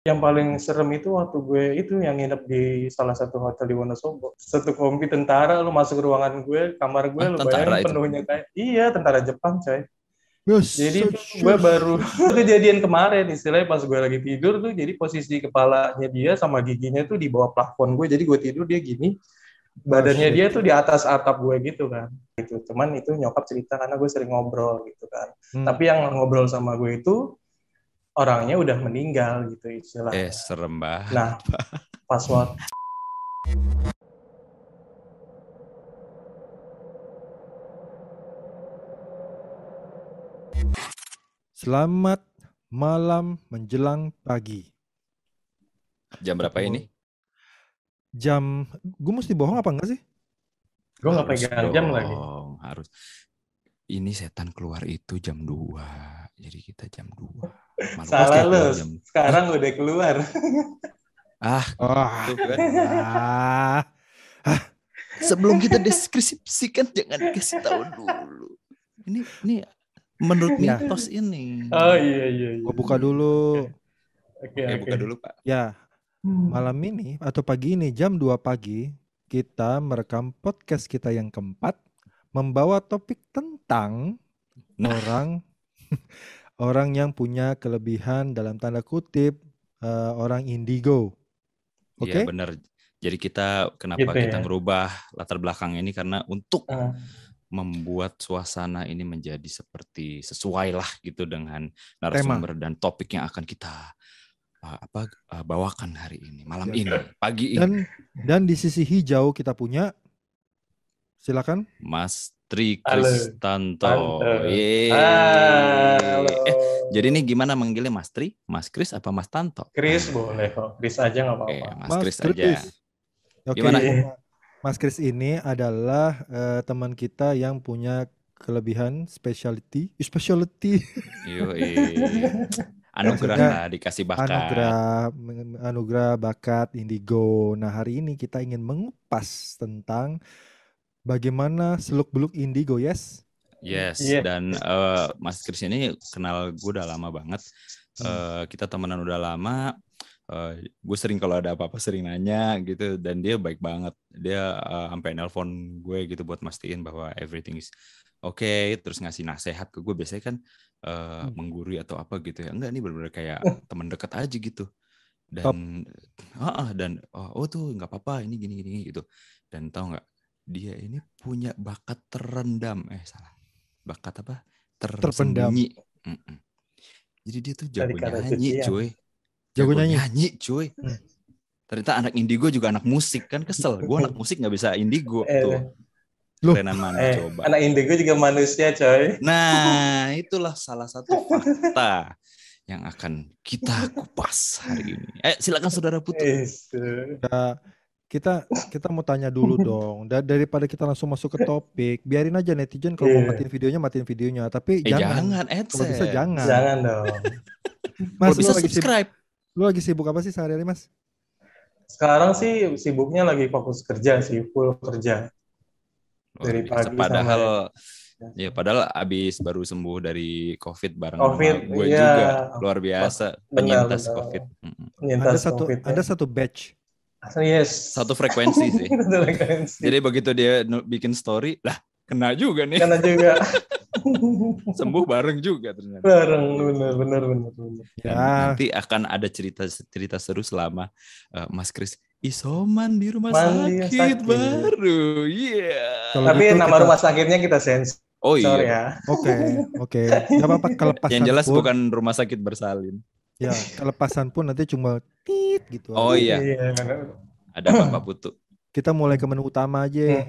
Yang paling serem itu waktu gue itu yang nginep di salah satu hotel di Wonosobo. Satu kompi tentara, lu masuk ke ruangan gue, kamar gue, Ah, lu bayangin itu? penuhnya kayak, iya tentara Jepang coy. Yes, Jadi so- tuh gue baru kejadian kemarin istilahnya pas gue lagi tidur tuh jadi posisi kepalanya dia sama giginya tuh di bawah plafon gue jadi gue tidur dia gini badannya dia tuh di atas atap gue gitu kan gitu cuman itu nyokap cerita karena gue sering ngobrol gitu kan Hmm. tapi yang ngobrol sama gue itu orangnya udah meninggal gitu istilahnya Eh, serem banget. nah pas waktu Selamat malam menjelang pagi. Jam berapa ini? Jam, gue mesti bohong apa enggak sih? gue nggak pegang jam lagi Harus. Ini setan keluar itu jam 2. Jadi kita jam 2. Malu salah lu jam. sekarang udah keluar Ah, Ah, tuh kan. ah, Sebelum kita deskripsikan jangan kasih tahu dulu. Ini ini menurut Ya. mitos ini. oh iya iya, iya. gue buka dulu. oke Oke, oke buka dulu, Pak. Ya, malam ini atau pagi ini jam 2 pagi kita merekam podcast kita yang keempat membawa topik tentang Nah. orang orang yang punya kelebihan dalam tanda kutip eh, orang indigo. Oke? Iya, benar. Jadi kita kenapa Gitu kita ya. merubah latar belakang ini karena untuk Ah. membuat suasana ini menjadi seperti sesuai lah gitu dengan narasumber dan topik yang akan kita uh, apa uh, bawakan hari ini, malam Ya. ini, pagi ini. Dan dan di sisi hijau kita punya silakan Mas Tri. Kristanto. Tante. Yeay. Halo. Eh, jadi ini gimana manggilnya Mas Tri, Mas Kris apa Mas Tanto? Chris boleh kok. Chris aja nggak apa-apa. Mas, Kris aja. Oke, Gimana? Mas Kris ini adalah eh, teman kita yang punya kelebihan specialty, specialty Yo, anugerah lah dikasih bakat. anugerah anugerah bakat indigo. Nah, hari ini kita ingin mengupas tentang bagaimana seluk-beluk indigo, yes? Yes, Iya. dan eh, Mas Kris ini kenal gue udah lama banget. Hmm. Eh, kita temenan udah lama. gue sering kalau ada apa-apa sering nanya gitu, dan dia baik banget. Dia eh, sampai nelpon gue gitu buat mastiin bahwa everything is oke, terus ngasih nasihat ke gue. Biasanya kan eh, Hmm. menggurui atau apa gitu ya. Enggak nih bener-bener kayak teman dekat aja gitu. Dan ah, ah, dan oh, oh tuh nggak apa-apa ini gini gini gitu. Dan tahu nggak dia ini punya bakat terendam eh salah bakat apa Terpendam. tersembunyi Mm-mm. jadi dia tuh jago Dari kata nyanyi cuy Jago nyanyi? cuy Hmm. ternyata anak indigo juga anak musik kan kesel gue anak musik nggak bisa indigo Eh, tuh Loh. mana Eh, coba anak indigo juga manusia, coy. nah itulah salah satu fakta yang akan kita kupas hari ini eh silakan saudara Putu Is. Ya, kita kita mau tanya dulu dong. Da- daripada kita langsung masuk ke topik, biarin aja netizen kalau mau Iya. matiin videonya matiin videonya, tapi eh jangan. jangan Kalau bisa jangan. Jangan dong. Mas, kalau lu bisa lagi sibuk, subscribe lu lagi sibuk apa sih sehari-hari, Mas? Sekarang sih sibuknya lagi fokus kerja sih, full kerja. Luar Dari biasa. pagi padahal sampai- ya padahal abis baru sembuh dari covid bareng Covid, gue iya. juga luar biasa Benar, penyintas benar. covid. Ada Penyintas satu COVID. ada satu batch. Yes. satu frekuensi sih Satu frekuensi. jadi begitu dia bikin story lah kena juga nih Karena juga sembuh bareng juga ternyata bareng bener bener bener bener. Dan Ya, nanti akan ada cerita cerita seru selama eh, Mas Kris isoman di rumah Mandi sakit, sakit. baru iya Kalau Tapi gitu nama kita- rumah sakitnya kita sensor oh iya ya. Oke, oke. Gak apa-apa kelepasan yang jelas pun, bukan rumah sakit bersalin ya kelepasan pun nanti cuma tit gitu. oh aja. iya Iya. ada Bapak Putu Kita mulai ke menu utama aja.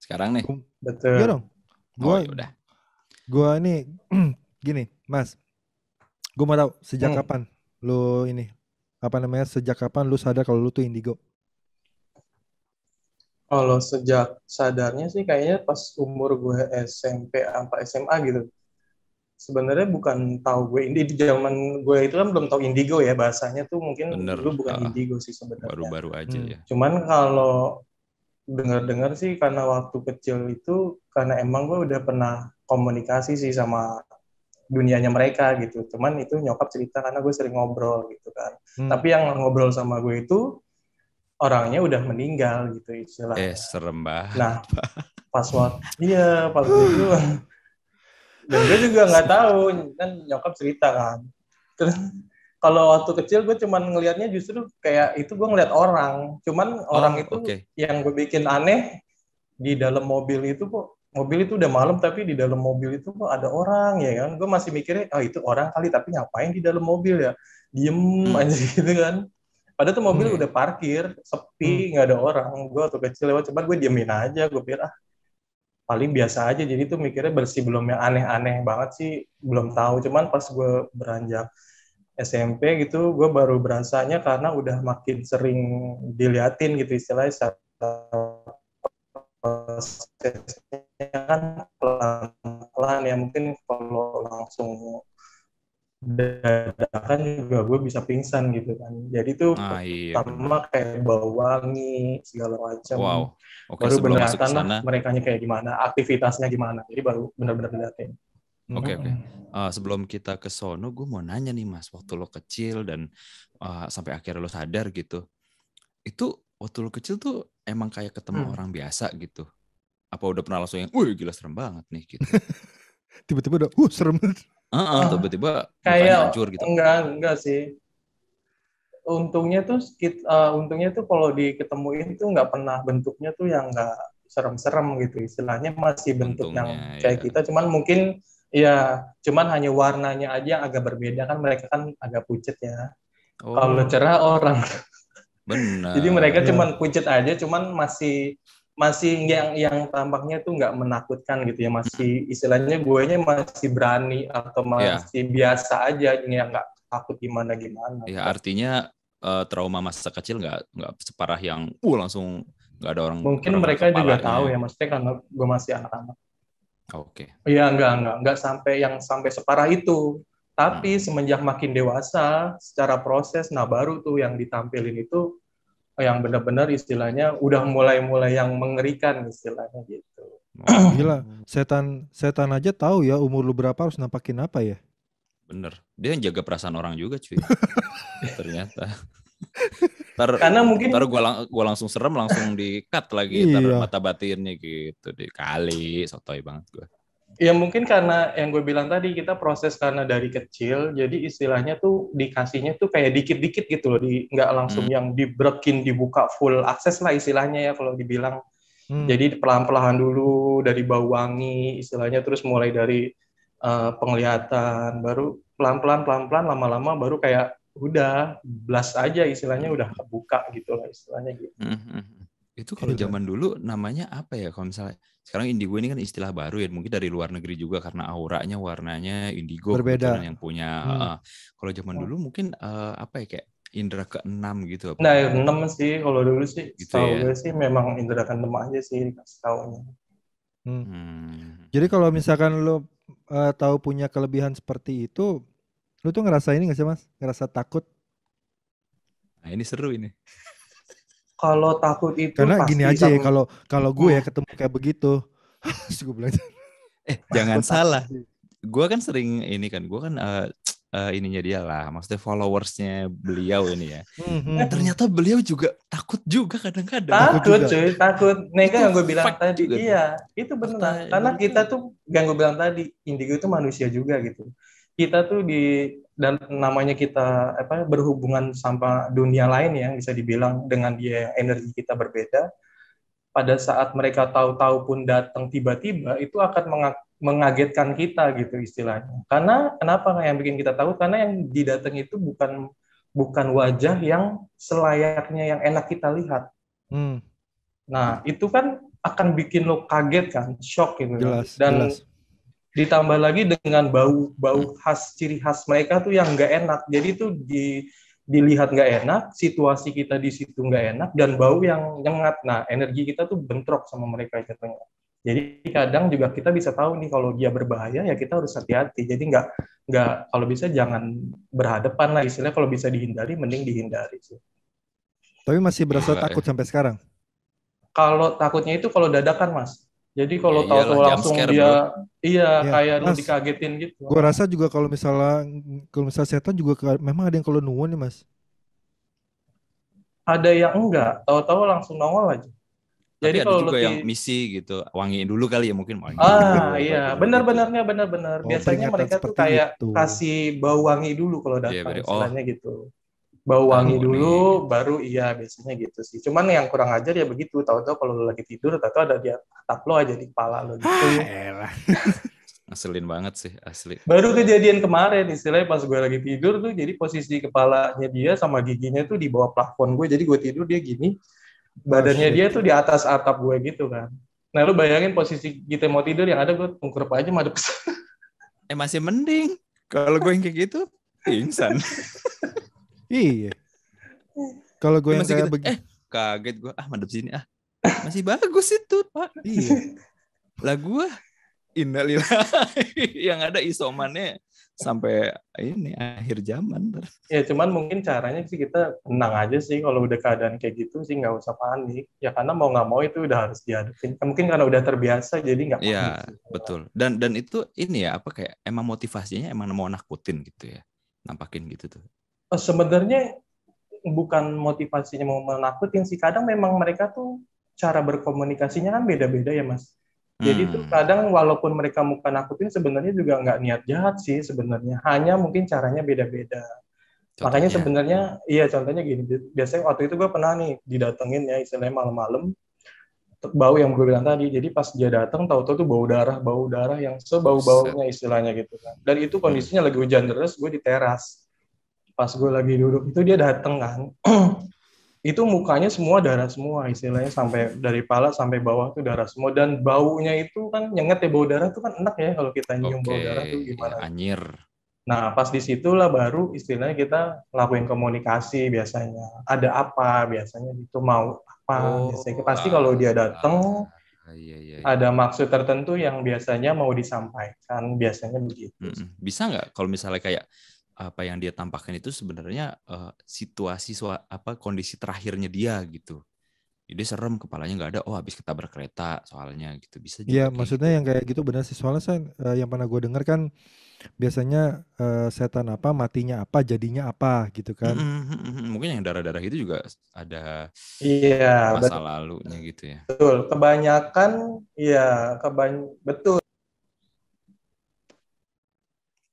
Sekarang nih Betul. Iya dong. oh Gua ya udah gua ini gini, Mas. Gua mau tahu sejak Hmm. kapan lu ini apa namanya? Sejak kapan lu sadar kalau lu tuh indigo? Kalau sejak sadarnya sih kayaknya pas umur gue SMP sampai SMA gitu. Sebenarnya bukan tahu gue ini di zaman gue itu kan belum tahu indigo ya bahasanya tuh mungkin Bener, dulu bukan ah. indigo sih sebenarnya. baru-baru aja Hmm. ya Cuman kalau dengar-dengar sih karena waktu kecil itu karena emang gue udah pernah komunikasi sih sama dunianya mereka gitu. Cuman itu nyokap cerita karena gue sering ngobrol gitu kan. Hmm. Tapi yang ngobrol sama gue itu orangnya udah meninggal gitu istilahnya. Eh, serem banget. Nah, pas waktu iya pas itu dan gue juga nggak tahu kan nyokap cerita kan. Terus kalau waktu kecil gue cuman ngelihatnya justru kayak itu gue ngeliat orang. Cuman orang itu oke. yang gue bikin aneh di dalam mobil itu kok mobil itu udah malam tapi di dalam mobil itu kok ada orang ya kan gue masih mikirnya oh itu orang kali tapi ngapain di dalam mobil ya diem Hmm. aja gitu kan padahal tuh mobil Hmm. udah parkir sepi nggak ada orang gue waktu kecil lewat coba gue diemin aja gue pikir ah paling biasa aja. Jadi tuh mikirnya bersih belum yang aneh-aneh banget sih belum tahu. Cuman pas gue beranjak SMP gitu gue baru berasanya karena udah makin sering diliatin gitu istilahnya. Prosesnya kan pelan-pelan ya mungkin kalau langsung dadakan juga gue bisa pingsan gitu kan jadi tuh Ah, iya. bener. pertama kayak bau wangi segala macam Wow. Oke, baru bener ke sana. mereka kayak gimana aktivitasnya gimana jadi baru benar-benar diliatin Oke, oke. Eh, sebelum kita ke sono, gue mau nanya nih Mas, waktu lo kecil dan eh, sampai akhirnya lo sadar gitu, itu waktu lo kecil tuh emang kayak ketemu Hmm. orang biasa gitu? Apa udah pernah langsung yang, wih gila serem banget nih gitu? Tiba-tiba udah, uh serem banget. Ah, tiba-tiba kayak hancur gitu. enggak enggak sih untungnya tuh skit- eh, untungnya tuh kalau diketemuin tuh nggak pernah bentuknya tuh yang nggak serem-serem gitu istilahnya masih bentuk yang Untungnya, kayak ya. kita cuman mungkin ya cuman hanya warnanya aja yang agak berbeda kan mereka kan agak pucet ya Oh, kalau cerah orang benar. jadi mereka Iya. cuman pucet aja cuman masih masih yang yang tampaknya tuh nggak menakutkan gitu ya masih istilahnya guanya masih berani atau Iya. masih biasa aja yang nggak takut gimana gimana Ya artinya eh, trauma masa kecil nggak nggak separah yang, uh langsung nggak ada orang. mungkin orang mereka juga tahu ya maksudnya karena gue masih anak-anak Oke. Iya enggak enggak enggak sampai yang sampai separah itu tapi Hmm. semenjak makin dewasa secara proses nah baru tuh yang ditampilin itu yang benar-benar istilahnya udah mulai-mulai yang mengerikan istilahnya gitu Oh, Gila, setan setan aja tahu ya umur lu berapa harus nampakin apa ya. bener. Dia yang jaga perasaan orang juga cuy. Ternyata. Ntar, karena mungkin ntar gua, lang- gua langsung serem langsung di cut lagi ntar Iya. mata batinnya gitu dikali sotoy banget gua. Ya mungkin karena yang gue bilang tadi kita proses karena dari kecil, jadi istilahnya tuh dikasihnya tuh kayak dikit-dikit gitu loh, di nggak langsung Hmm. yang dibrekin dibuka full akses lah istilahnya ya kalau dibilang. Hmm. Jadi pelan-pelan dulu dari bau wangi istilahnya, terus mulai dari eh, penglihatan, baru pelan-pelan pelan-pelan lama-lama baru kayak udah blast aja istilahnya udah kebuka gitu lah istilahnya gitu. Hmm, hmm, hmm. Itu kalau zaman dulu namanya apa ya kalau misalnya sekarang indigo ini kan istilah baru ya mungkin dari luar negeri juga karena auranya warnanya indigo Berbeda. yang punya. Hmm. Heeh. kalau zaman dulu mungkin eh, apa ya kayak indera keenam gitu apa? Nah, enam sih kalau dulu sih, Gitu setahu ya. gue sih memang indera keenam aja sih dikasih taunya. Hmm. Hmm. Jadi kalau misalkan lu eh, tahu punya kelebihan seperti itu, lu tuh ngerasa ini gak sih mas? Ngerasa takut? Nah ini seru ini. Kalau takut itu Karena pasti gini aja ya, kalau kalau gue ya ketemu kayak begitu, gue bilang, Eh jangan takut salah. Gue kan sering ini kan, gue kan eh, eh, ininya dia lah, maksudnya followersnya beliau ini ya. Hmm, hmm, Eh, hmm. ternyata beliau juga takut juga kadang-kadang. Takut takut juga. cuy takut nah itu yang gue bilang tadi juga iya itu benar karena kita tuh yang gue bilang tadi indigo itu manusia juga gitu kita tuh di dan namanya kita apa berhubungan sama dunia lain ya bisa dibilang dengan dia energi kita berbeda pada saat mereka tahu-tahu pun datang tiba-tiba itu akan menga- mengagetkan kita gitu istilahnya karena kenapa yang bikin kita tahu karena yang didatang itu bukan bukan wajah yang selayaknya yang enak kita lihat Hmm, Nah, itu kan akan bikin lo kaget kan, shock gitu. kan. jelas, Dan jelas. Ditambah lagi dengan bau-bau khas, ciri khas mereka tuh yang nggak enak. Jadi tuh di, dilihat nggak enak, situasi kita di situ nggak enak, dan bau yang nyengat. Nah, energi kita tuh bentrok sama mereka jatuhnya. Jadi kadang juga kita bisa tahu nih kalau dia berbahaya ya kita harus hati-hati. Jadi nggak nggak kalau bisa jangan berhadapan lah istilahnya kalau bisa dihindari mending dihindari sih. Tapi masih berasa ya. takut sampai sekarang. Kalau takutnya itu kalau dadakan mas, Jadi kalau Ya jump langsung scare, dia bro. iya Ya, kayak lu Mas. dikagetin gitu. Gue rasa juga kalau misalnya kalau misalnya setan juga ke- memang ada yang kalau nuwun nih mas. Ada yang enggak, tahu-tahu langsung nongol aja. Tapi Jadi ada kalau lu juga yang ti- misi gitu, wangiin dulu kali ya mungkin wangiin Ah dulu, iya, gitu. benar-benarnya benar-benar. Oh, Biasanya mereka tuh kayak itu. kasih bau wangi dulu kalau Iya, datang, beri- oh. gitu. Bau wangi Tahu dulu, nih. baru iya biasanya gitu sih. Cuman yang kurang ajar ya begitu, tahu-tahu kalau lu lagi tidur, tahu-tahu ada di atap lo aja di kepala lo gitu. Ah, elah. Ngeselin banget sih asli. Baru kejadian kemarin, istilahnya pas gue lagi tidur tuh, jadi posisi kepalanya dia sama giginya tuh di bawah plafon gue, jadi gue tidur dia gini, badannya dia tuh di atas atap gue gitu kan. Nah lu bayangin posisi kita mau tidur yang ada gue tungkur aja madep. Eh masih mending kalau gue yang kayak gitu pingsan. Iya. Kalau gue yang masih kayak gitu, begini, eh kaget gue ah madep sini ah masih bagus itu pak. iya. Lah gue innalillahi yang ada isomannya sampai ini akhir zaman. Ya cuman mungkin caranya sih kita tenang aja sih kalau udah keadaan kayak gitu sih nggak usah panik. Ya karena mau nggak mau itu udah harus dihadapin. Mungkin karena udah terbiasa jadi nggak panik. Iya sih. betul. Dan dan itu ini ya apa kayak emang motivasinya emang mau nakutin gitu ya, nampakin gitu tuh. Oh, sebenarnya bukan motivasinya mau menakutin sih. Kadang memang mereka tuh cara berkomunikasinya kan beda-beda ya mas. Jadi tuh Hmm. kadang walaupun mereka muka nakutin sebenarnya juga nggak niat jahat sih sebenarnya. Hanya mungkin caranya beda-beda. Makanya sebenarnya iya contohnya gini. Biasanya waktu itu gue pernah nih didatengin ya istilahnya malam-malam bau yang gue bilang tadi. Jadi pas dia datang tahu-tahu tuh bau darah, bau darah yang sebau-baunya istilahnya gitu kan. Dan itu kondisinya lagi hujan deras, gue di teras. Pas gue lagi duduk itu dia datang kan. itu mukanya semua darah semua istilahnya sampai dari pala sampai bawah tuh darah semua dan baunya itu kan nyengat ya bau darah tuh kan enak ya kalau kita nyium bau Oke, darah tuh gimana anjir. Nah, pas di situlah baru istilahnya kita lakuin komunikasi biasanya. Ada apa biasanya gitu mau apa Oh, biasanya. Pasti kalau dia datang ah, iya, iya, iya. ada maksud tertentu yang biasanya mau disampaikan, biasanya begitu. Bisa nggak kalau misalnya kayak apa yang dia tampakkan itu sebenarnya eh, situasi sua- apa kondisi terakhirnya dia gitu. Jadi serem kepalanya nggak ada. Oh habis ketabrak kereta soalnya gitu bisa juga. Iya, maksudnya gitu. yang kayak gitu benar sih. Soalnya saya eh, yang pernah gue dengar kan biasanya eh, setan apa matinya apa jadinya apa gitu kan. Mungkin yang darah-darah itu juga ada Iya, masa lalunya gitu ya. betul. Kebanyakan iya, kebany betul.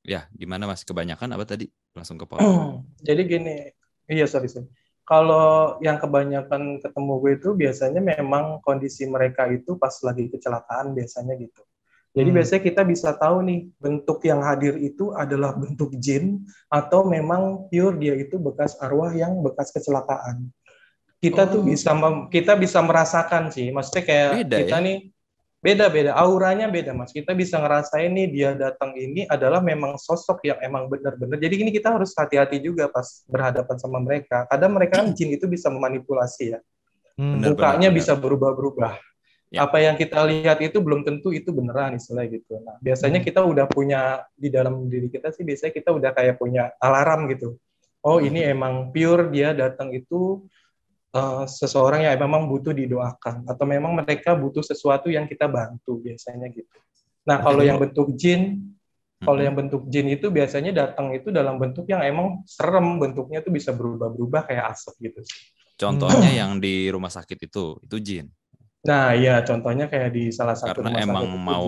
Ya gimana mas? Kebanyakan apa tadi? Langsung ke poin. Jadi gini, iya sorry, sorry. Kalau yang kebanyakan ketemu gue itu biasanya memang kondisi mereka itu pas lagi kecelakaan biasanya gitu. Jadi Hmm. biasanya kita bisa tahu nih bentuk yang hadir itu adalah bentuk jin atau memang pure dia itu bekas arwah yang bekas kecelakaan. Kita tuh Oh. bisa mem- kita bisa merasakan sih, maksudnya kayak Beda kita ya? nih beda-beda auranya beda mas. Kita bisa ngerasain nih dia datang ini adalah memang sosok yang emang benar-benar. Jadi ini kita harus hati-hati juga pas berhadapan sama mereka. Kadang mereka kan jin itu bisa memanipulasi ya Hmm. Mukanya benar. bisa berubah-berubah. Ya. Apa yang kita lihat itu belum tentu itu beneran istilah gitu. Nah, biasanya Hmm. kita udah punya di dalam diri kita sih biasanya kita udah kayak punya alarm gitu. Oh, ini Hmm. emang pure dia datang itu eh, seseorang yang memang butuh didoakan atau memang mereka butuh sesuatu yang kita bantu biasanya gitu. Nah, kalau Jadi- yang bentuk jin kalau yang bentuk jin itu biasanya datang itu dalam bentuk yang emang serem, bentuknya tuh bisa berubah-berubah kayak asap gitu. Contohnya yang di rumah sakit itu, itu jin. Nah, iya contohnya kayak di salah satu Karena rumah emang sakit mau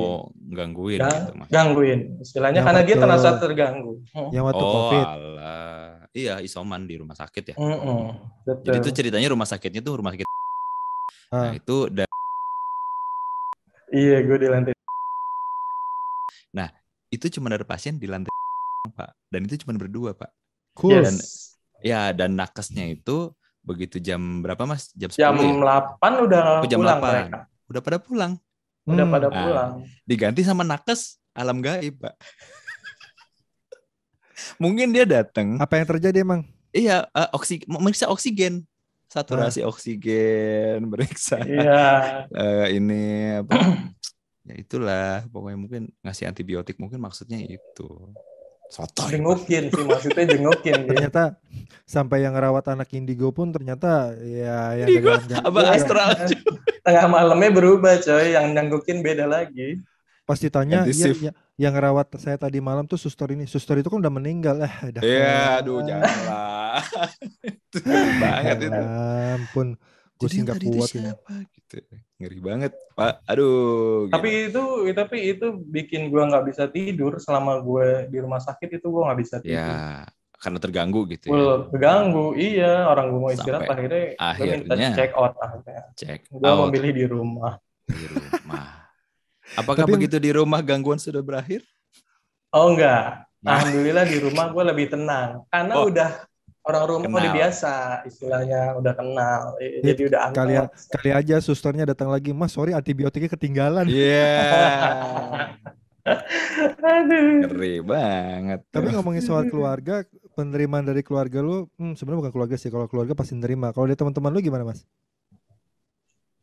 gangguin Gang- gitu mas. gangguin. Istilahnya Yang karena dia waktu- terasa terganggu. Hmm. Yang waktu Oh COVID. alah. Iya isoman di rumah sakit ya. Mm-mm, betul. Jadi itu ceritanya rumah sakitnya tuh rumah sakit. Nah Ah, itu da- Iya, gue di lantai. itu cuma ada pasien di lantai pak. Dan itu cuma berdua pak. cool. Yes. Dan- Ya dan nakesnya itu begitu jam berapa mas? Jam 10 Jam ya? 8 udah Oh, jam pulang 8. mereka. Udah pada pulang. Udah Hmm. pada Ah. pulang. Diganti sama nakes alam gaib pak. Mungkin dia datang. Apa yang terjadi emang? Iya, eh, oksi, meriksa oksigen, saturasi oksigen, meriksa Iya. eh, ini apa? ya itulah, pokoknya mungkin ngasih antibiotik mungkin maksudnya itu. Sotoy. jengukin sih maksudnya jengukin gitu. Ternyata sampai yang ngerawat anak indigo pun ternyata ya yang Indigo, Iya. astral. Tengah malamnya berubah coy, yang nanggukin beda lagi. pas ditanya Ganti ya, ya, yang ngerawat saya tadi malam tuh suster ini suster itu kan udah meninggal eh udah Iya, aduh janganlah. Itu ngeri banget itu. Ya ampun gue sih nggak kuat ini siapa gitu. Ngeri banget, Pak. Aduh. Tapi itu tapi itu bikin gua nggak bisa tidur selama gue di rumah sakit itu gua nggak bisa tidur. ya karena terganggu gitu ya. Gue keganggu, iya orang gue mau istirahat Sampai akhirnya gue minta akhirnya check out akhirnya. Cek Gue out memilih di rumah. di rumah. Apakah Tapi- begitu di rumah gangguan sudah berakhir? Oh enggak, Nah. alhamdulillah di rumah gue lebih tenang karena Oh. udah orang rumah udah Kenal. biasa istilahnya udah kenal, Eh, Iya, jadi udah kali akrab. kali aja susternya datang lagi mas sorry antibiotiknya ketinggalan Iya. Aduh. Ngeri banget. tapi ngomongin soal keluarga penerimaan dari keluarga lu hmm, sebenarnya bukan keluarga sih kalau keluarga pasti nerima kalau dari teman-teman lu gimana mas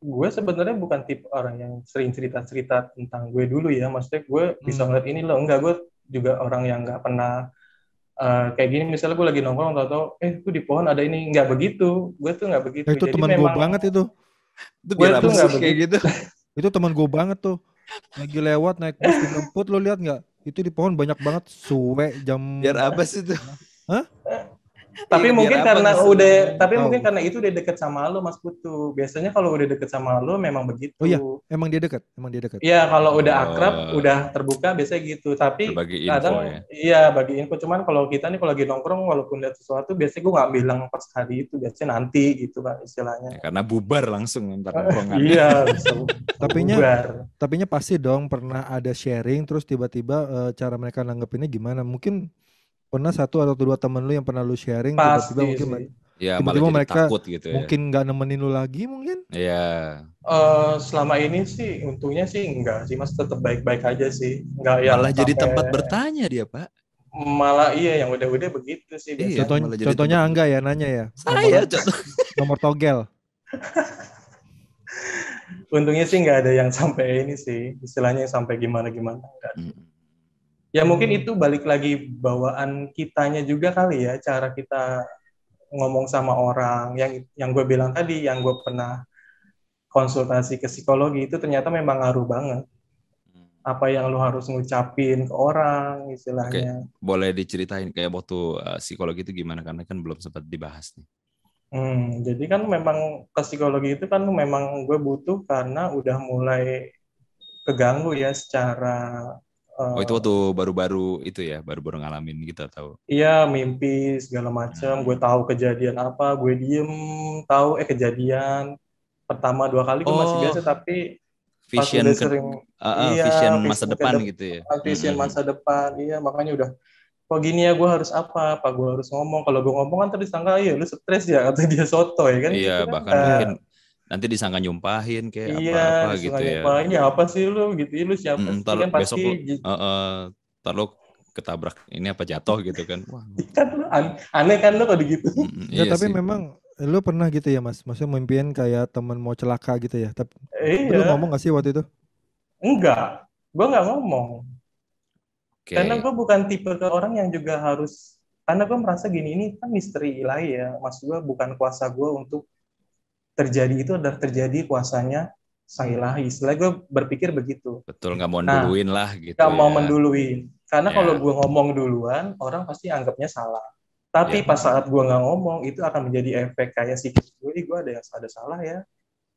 Gue sebenarnya bukan tipe orang yang sering cerita-cerita tentang gue dulu ya, maksudnya gue bisa Hmm. ngeliat ini loh, enggak gue juga orang yang nggak pernah eh, kayak gini misalnya gue lagi nongkrong atau eh tuh di pohon ada ini? Nggak begitu gue tuh nggak begitu. Ya, itu teman gue banget itu. Itu Gue tuh nggak kayak gitu? itu teman gue banget tuh. Lagi lewat naik bus dijemput lo lihat nggak? Itu di pohon banyak banget suwe jam Biar apa sih itu? Tapi Iya, mungkin apa karena ngeselin? udah tapi Tahu. mungkin karena itu udah deket sama lo Mas Putu biasanya kalau udah deket sama lo memang begitu Oh iya. emang dia dekat emang dia dekat Iya, kalau udah Oh. akrab udah terbuka biasanya gitu tapi Berbagi info kadang ya. iya bagi info cuman kalau kita nih kalau lagi nongkrong walaupun lihat sesuatu biasanya gue nggak bilang pas hari itu biasanya nanti gitu kan istilahnya Ya, karena bubar langsung ntar nongkrongan. iya bisa Tapinya- bubar. Tapinya pasti dong pernah ada sharing terus tiba-tiba eh, cara mereka nanggepinnya gimana? Mungkin pernah satu atau dua temen lu yang pernah lu sharing tiba-tiba mungkin sih. Ya Tiba-tiba malah jadi mereka takut gitu ya. mungkin nggak nemenin lu lagi mungkin? Iya. Eh, selama ini sih untungnya sih enggak sih mas tetap baik-baik aja sih enggak yang Malah jadi tempat bertanya dia, Pak. malah iya yang udah-udah begitu sih Iya. biasanya. Contohnya, malah jadi contohnya tempat- Angga ya nanya ya. Saya Nomor, contoh. nomor togel. untungnya sih nggak ada yang sampai ini sih istilahnya yang sampai gimana gimana Mm. Ya mungkin Hmm. itu balik lagi bawaan kitanya juga kali ya cara kita ngomong sama orang. Yang yang gue bilang tadi yang gue pernah konsultasi ke psikologi itu ternyata memang ngaruh banget. Apa yang lu harus ngucapin ke orang istilahnya. Boleh diceritain kayak waktu uh, psikologi itu gimana? Karena kan belum sempat dibahas nih. Hmm, jadi kan memang ke psikologi itu kan memang gue butuh karena udah mulai keganggu ya secara Oh itu waktu baru-baru itu ya, baru-baru ngalamin gitu atau Iya, mimpi segala macam. Hmm. Gue tahu kejadian apa, gue diem, tahu eh kejadian pertama dua kali gue masih Oh, biasa, tapi pas vision udah ke, sering uh, uh, iya, vision masa depan dep- gitu ya. vision Mm-mm. masa depan, iya makanya udah. Kok gini ya, gue harus apa? Apa gue harus ngomong? Kalau gue ngomong kan tadi disangka, iya lu stres ya, kata dia soto ya kan? Iya, gitu kan. bahkan Nah, mungkin nanti disangka nyumpahin kayak iya, apa-apa gitu disangka ya. nyumpahin, ya apa sih lu gitu, lu siapa Mm, sih ntar kan besok pasti lu, uh, uh, ntar lu ketabrak ini apa jatuh gitu kan. Wah, kan lu an- aneh kan lu kalau gitu. mm, Ya, iya tapi sih. memang lu pernah gitu ya mas? Maksudnya mimpiin kayak temen mau celaka gitu ya? Tapi Iya, lu ngomong gak sih waktu itu? enggak, gue nggak ngomong. Oke. Karena gue bukan tipe ke orang yang juga harus karena gue merasa gini ini kan misteri ilahi ya, maksud gue bukan kuasa gue untuk terjadi itu adalah terjadi kuasanya sang ilahi. Istilah gue berpikir begitu, Betul nggak mau Nah, duluin lah gitu. gak mau ya. menduluin. Karena Ya. kalau gue ngomong duluan, orang pasti anggapnya salah. Tapi Ya. pas saat gue nggak ngomong, itu akan menjadi efek kayak psikis gue, gue ada yang ada salah ya,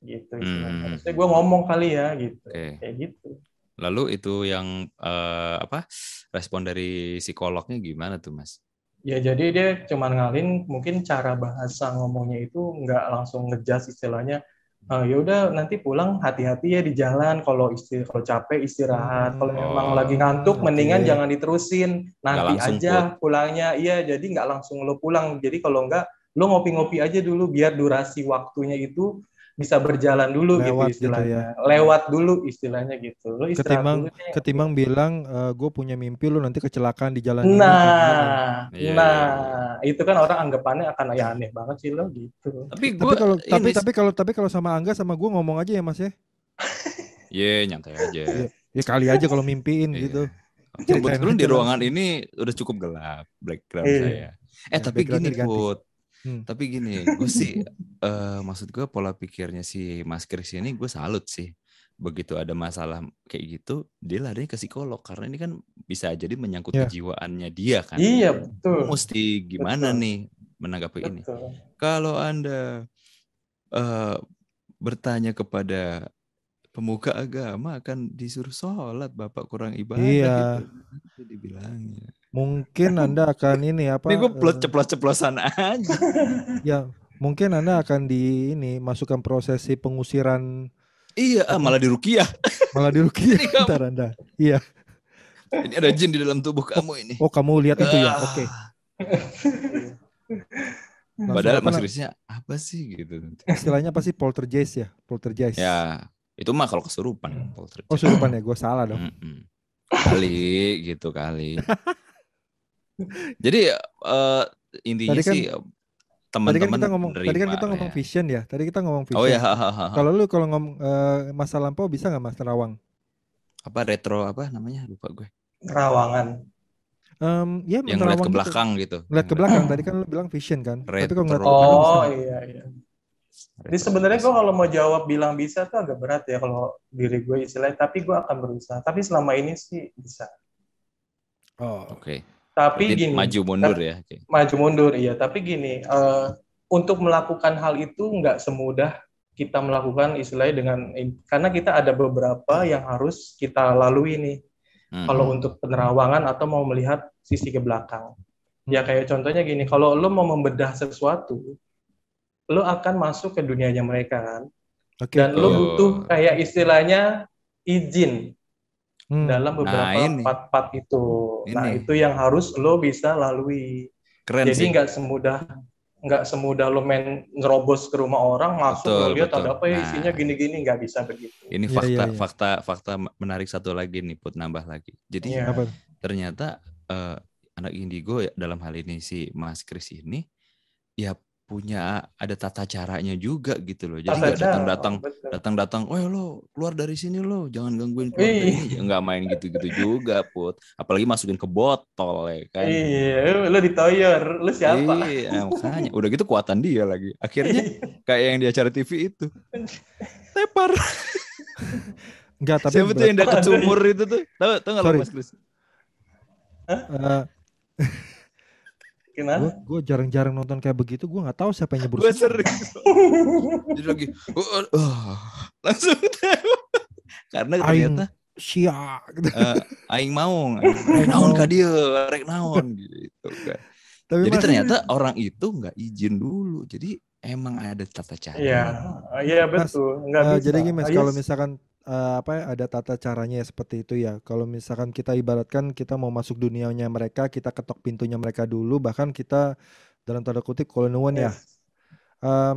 gitu. Hmm. Gue ngomong kali ya, gitu. Oke. Kayak gitu. Lalu itu yang eh, apa respon dari psikolognya gimana tuh mas? Ya jadi dia cuman ngalin mungkin cara bahasa ngomongnya itu nggak langsung ngejas istilahnya. "Eh, ya udah nanti pulang hati-hati ya di jalan kalau isti kalau capek istirahat. Kalau memang Oh, lagi ngantuk oke. mendingan jangan diterusin. Nanti aja pulangnya. Iya jadi nggak langsung lo pulang. Jadi kalau nggak lo ngopi-ngopi aja dulu biar durasi waktunya itu bisa berjalan dulu Lewat gitu gitu istilahnya. Lewat dulu istilahnya gitu. Lo istirahat Ketimbang dulu deh. ketimbang bilang gue punya mimpi lu nanti kecelakaan di jalan ini. Nah, Iya, nah, itu kan orang anggapannya akan ya aneh banget sih lo gitu. Tapi Tapi gue kalau tapi tapi kalau tapi kalau sama Angga sama gue ngomong aja ya mas ya. Ye nyantai aja. Iya. Ya kali aja kalau mimpiin Iya. gitu. Kebetulan di ruangan ini udah cukup gelap background Iya. saya. Eh Ya, tapi gini diganti. Put, Hmm. tapi gini, gue sih eh maksud gue pola pikirnya si Mas Kris ini gue salut sih. Begitu ada masalah kayak gitu, dia larinya ke psikolog karena ini kan bisa jadi menyangkut Ya. kejiwaannya dia kan. Iya, betul. Mesti gimana Betul. nih menanggapi ini? Betul. Kalau anda eh, bertanya kepada pemuka agama akan disuruh sholat, bapak kurang ibadah Iya. gitu. Itu dibilangnya. Mungkin Anda akan ini apa? Ini gue plot eh, ceplos-ceplosan aja. ya, mungkin Anda akan di ini masukkan prosesi pengusiran iya, ah, malah dirukiah. malah dirukiah ntar Anda. Iya. Ini ada jin di dalam tubuh kamu ini. Oh, kamu lihat itu ya. Ah. Oke. Langsung Padahal apa Mas Krisnya apa sih gitu. istilahnya apa sih poltergeist ya? Poltergeist. Ya, itu mah kalau kesurupan. poltergeist. Oh, surupan ya. Gue salah dong. Mm-mm. Kali gitu kali. Jadi eh, intinya Tadi kan- sih Tadi kan teman-teman kita ngomong tadi kan nerima kita ngomong ya. vision ya. Tadi kita ngomong vision. Oh ya, ha, ha, ha, ha. Kalau lu kalau ngomong eh, masa lampau bisa nggak Mas Terawang? apa retro apa namanya lupa gue. Terawangan. Em, ya Yang ngeliat ke gitu. belakang gitu. Ngeliat ke belakang. Tadi kan lu bilang vision kan. Tapi kalau ngeliat ke Retro. belakang Oh iya iya. Jadi sebenarnya gue kalau mau jawab bilang bisa tuh agak berat ya kalau diri gue istilahnya. Tapi gue akan berusaha. Tapi selama ini sih bisa. Oh, Oke. Tapi Berarti gini. maju mundur ya. Oke. maju mundur iya tapi gini eh, untuk melakukan hal itu nggak semudah kita melakukan istilahnya dengan karena kita ada beberapa yang harus kita lalui nih Hmm. kalau untuk penerawangan atau mau melihat sisi ke belakang ya kayak contohnya gini kalau lo mau membedah sesuatu lo akan masuk ke dunianya mereka kan Oke. dan lo butuh kayak istilahnya izin Hmm. dalam beberapa ini. part-part itu nah Ini. itu yang harus lo bisa lalui Keren jadi nggak semudah nggak semudah lo main nerobos ke rumah orang masuk Betul, lo lihat betul. ada apa ya Nah. isinya gini-gini nggak bisa begitu. Ini Iya, fakta, iya, iya. fakta, fakta menarik satu lagi nih, put nambah lagi. Jadi. Apa? ternyata eh, anak indigo ya, dalam hal ini si Mas Kris ini ya punya ada tata caranya juga gitu loh. Jadi nggak datang-datang datang-datang, oh lo keluar dari sini lo, jangan gangguin keluarga Ih. ini. Ya, nggak main gitu-gitu juga, put. Apalagi masukin ke botol ya kan. Iya, lo ditoyor, lo siapa? Iya, makanya. Udah gitu kuatan dia lagi. Akhirnya kayak yang di acara TV itu. Tepar. Enggak, tapi Siapa tuh yang dekat sumur itu tuh? Tahu tahu nggak lo. Mas Kris? eh, Kenapa? Gue gue jarang-jarang nonton kayak begitu. Gue nggak tahu siapa yang nyebur. Gue sering. Jadi lagi, oh, oh, langsung tahu. Karena Aing ternyata Sia. Gitu. eh, aing maung, rek naon ka dieu, rek naon gitu kan. Tapi Jadi ternyata orang itu nggak izin dulu. Jadi emang ada tata cara. Iya, iya betul. Nggak eh, bisa. jadi gini, Mas, Ah, kalau misalkan eh, apa ya, ada tata caranya ya seperti itu ya. Kalau misalkan kita ibaratkan kita mau masuk dunianya mereka, kita ketok pintunya mereka dulu, bahkan kita dalam tanda kutip ya. Yes.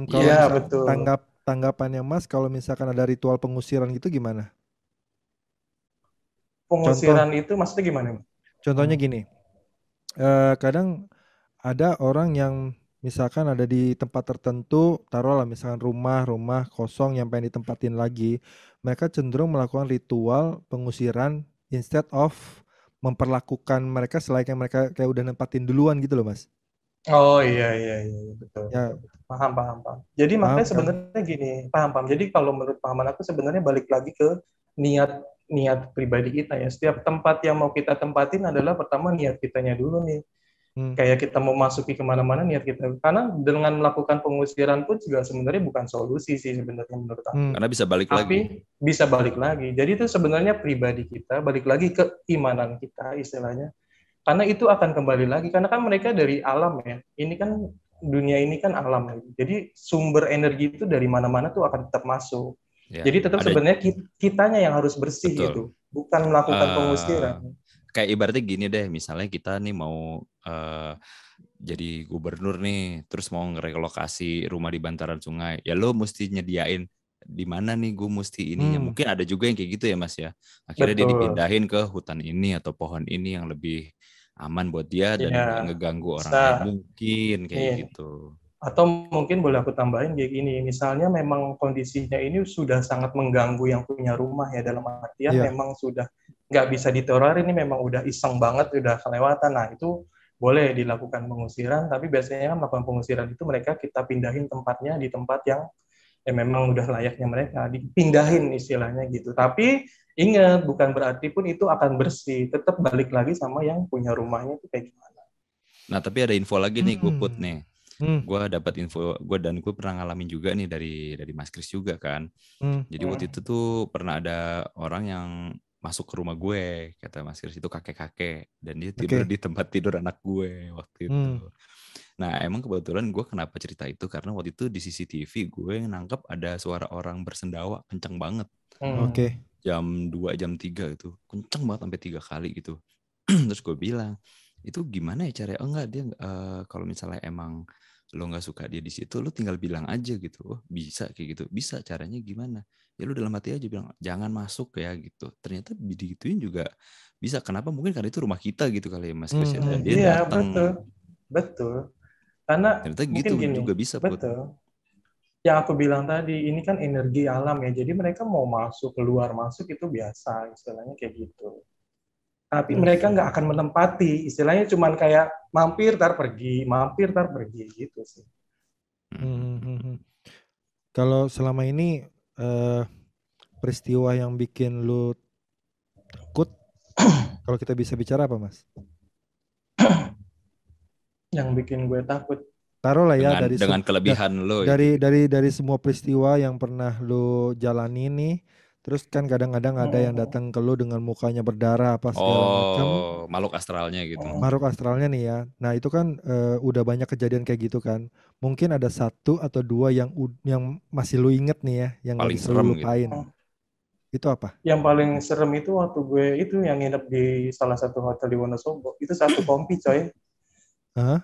Kalau Iya, misal- betul. tanggap tanggapannya Mas, kalau misalkan ada ritual pengusiran gitu gimana? Pengusiran itu maksudnya gimana? Contohnya Hmm. gini, eh, kadang ada orang yang misalkan ada di tempat tertentu, taruhlah misalkan rumah-rumah kosong yang pengen ditempatin lagi, mereka cenderung melakukan ritual pengusiran instead of memperlakukan mereka selayaknya mereka kayak udah nempatin duluan gitu loh mas. Oh iya iya iya betul. Ya. Paham paham paham. Jadi Paham, makanya kan? sebenarnya gini, paham paham. Jadi kalau menurut pahaman aku sebenarnya balik lagi ke niat niat pribadi kita ya. Setiap tempat yang mau kita tempatin adalah pertama niat kitanya dulu nih. Hmm. Kayak kita mau masuki ke mana-mana niat kita. Karena dengan melakukan pengusiran pun juga sebenarnya bukan solusi sih sebenarnya menurut aku. Hmm. Karena bisa balik Tapi lagi. bisa balik lagi. Jadi itu sebenarnya pribadi kita, balik lagi ke imanan kita istilahnya. Karena itu akan kembali lagi. Karena kan mereka dari alam ya. Ini kan dunia ini kan alam. Jadi sumber energi itu dari mana-mana tuh akan tetap masuk. Ya, Jadi tetap ada- sebenarnya ki- kitanya yang harus bersih Betul. gitu. Bukan melakukan Eh, pengusiran. Kayak ibaratnya gini deh, misalnya kita nih mau eh, jadi gubernur nih, terus mau ngerelokasi rumah di bantaran sungai, ya lo mesti nyediain di mana nih gue mesti ininya. Hmm. Mungkin ada juga yang kayak gitu ya mas ya. Akhirnya dia Betul. dipindahin ke hutan ini atau pohon ini yang lebih aman buat dia dan nggak ngeganggu orang lain. Mungkin kayak Iya. gitu. Atau mungkin boleh aku tambahin kayak gini, misalnya memang kondisinya ini sudah sangat mengganggu yang punya rumah ya dalam artian Iya. memang sudah nggak bisa diteror ini memang udah iseng banget udah kelewatan nah itu boleh dilakukan pengusiran tapi biasanya kan melakukan pengusiran itu mereka kita pindahin tempatnya di tempat yang ya memang udah layaknya mereka dipindahin istilahnya gitu tapi ingat bukan berarti pun itu akan bersih tetap balik lagi sama yang punya rumahnya itu kayak gimana nah tapi ada info lagi nih gue put Hmm. nih Hmm. gue dapat info gue dan gue pernah ngalamin juga nih dari dari Mas Kris juga kan Hmm. jadi waktu itu tuh pernah ada orang yang masuk ke rumah gue kata Mas Kris itu kakek-kakek. Dan dia tidur Oke. di tempat tidur anak gue waktu itu. Hmm. nah emang kebetulan gue kenapa cerita itu? Karena waktu itu di CCTV gue nangkep ada suara orang bersendawa kenceng banget. Hmm. Oke. jam 2 jam 3 gitu. Kenceng banget sampai tiga kali gitu. Terus gue bilang itu gimana ya caranya? Oh enggak dia eh, kalau misalnya emang lo nggak suka dia di situ lo tinggal bilang aja gitu. Oh bisa kayak gitu. Bisa caranya gimana ya lo dalam hati aja bilang jangan masuk ya gitu. Ternyata digituin juga bisa. Kenapa? Mungkin karena itu rumah kita gitu kali ya mas. Hmm, dan dia iya datang betul. Betul. Karena ternyata mungkin gitu gini, juga bisa Put. betul. Yang aku bilang tadi ini kan energi alam ya. Jadi mereka mau masuk keluar masuk itu biasa istilahnya kayak gitu. Tapi mereka nggak akan menempati. Istilahnya cuman kayak mampir tar pergi mampir tar pergi gitu sih. Hmm, hmm, hmm. Kalau selama ini eh, peristiwa yang bikin lu takut, kalau kita bisa bicara apa, Mas? yang bikin gue takut Taruh lah ya dengan dari dengan kelebihan lo ya. dari dari dari semua peristiwa yang pernah lu jalani nih, terus kan kadang-kadang ada yang Oh. datang ke lu dengan mukanya berdarah apa segala macam. oh makhluk astralnya gitu Oh. Makhluk astralnya nih ya. Nah, itu kan eh, udah banyak kejadian kayak gitu kan. Mungkin ada satu atau dua yang ud- yang masih lu inget nih ya, yang nggak Paling bisa lu serem gitu. lupain. Oh. Itu apa? yang paling serem itu waktu gue itu yang nginep di salah satu hotel di Wonosobo itu satu kompi coy Hah?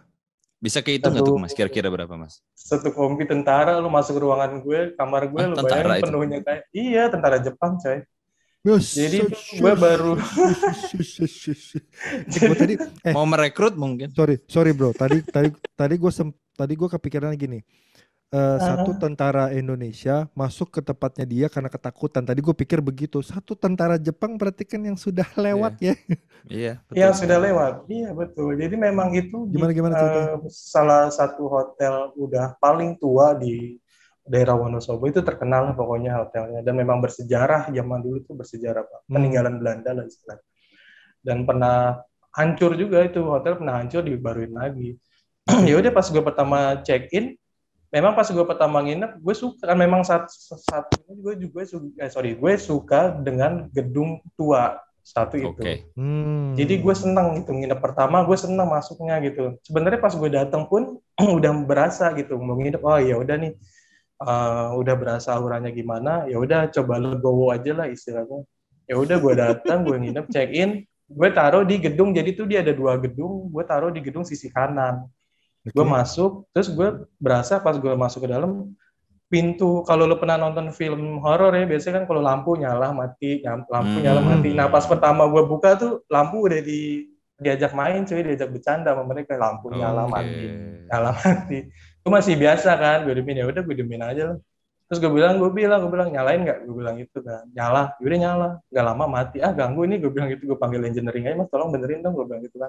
Bisa kayak itu nggak tuh mas? Kira-kira berapa mas? satu kompi tentara lu masuk ruangan gue kamar gue Ah, lu bayangin itu? penuhnya kayak iya tentara Jepang coy. Yes, Jadi yes, gue yes, baru- yes, yes, yes, yes, yes. Eh, gua tadi eh mau merekrut mungkin. sorry sorry bro. Tadi tadi tadi gue tadi gue kepikiran gini Eh, satu tentara Indonesia masuk ke tempatnya dia karena ketakutan. Tadi gue pikir begitu. Satu tentara Jepang berarti kan yang sudah lewat ya? Iya yang betul. sudah lewat. Iya betul. Jadi memang itu di, Gimana- gimana ceritanya? eh, salah satu hotel udah paling tua di daerah Wonosobo itu terkenal lah pokoknya hotelnya. Dan memang bersejarah zaman dulu itu bersejarah Pak. Hmm. peninggalan Belanda lah istilahnya. Dan pernah hancur juga itu. Hotel pernah hancur dibaruin lagi. Ya udah pas gue pertama check in memang pas gue pertama nginep gue suka kan memang saat saat ini gue juga suka eh, sorry gue suka dengan gedung tua satu itu. Oke. Hmm. jadi gue seneng gitu nginep pertama gue seneng masuknya gitu. Sebenarnya pas gue datang pun udah berasa gitu mau nginep oh ya udah nih eh, udah berasa auranya gimana ya udah coba legowo aja lah istilahnya. Ya udah gue datang gue nginep check in gue taruh di gedung jadi tuh dia ada dua gedung gue taruh di gedung sisi kanan Oke. gue masuk terus gue berasa pas gue masuk ke dalam pintu kalau lo pernah nonton film horor ya biasanya kan kalau lampu nyala mati lampu Hmm. nyala mati. Nah pas pertama gue buka tuh lampu udah di diajak main cuy diajak bercanda sama mereka. Lampu nyala mati. Nyala mati. Itu masih biasa kan gue demin ya udah gue demin aja lah. Terus gue bilang gue bilang gue bilang nyalain nggak? Gue bilang itu kan. Nyala. Ya udah nyala. Nggak lama mati. Ah ganggu ini gue bilang gitu. Gue panggil engineering aja mas tolong benerin dong gue bilang gitu kan.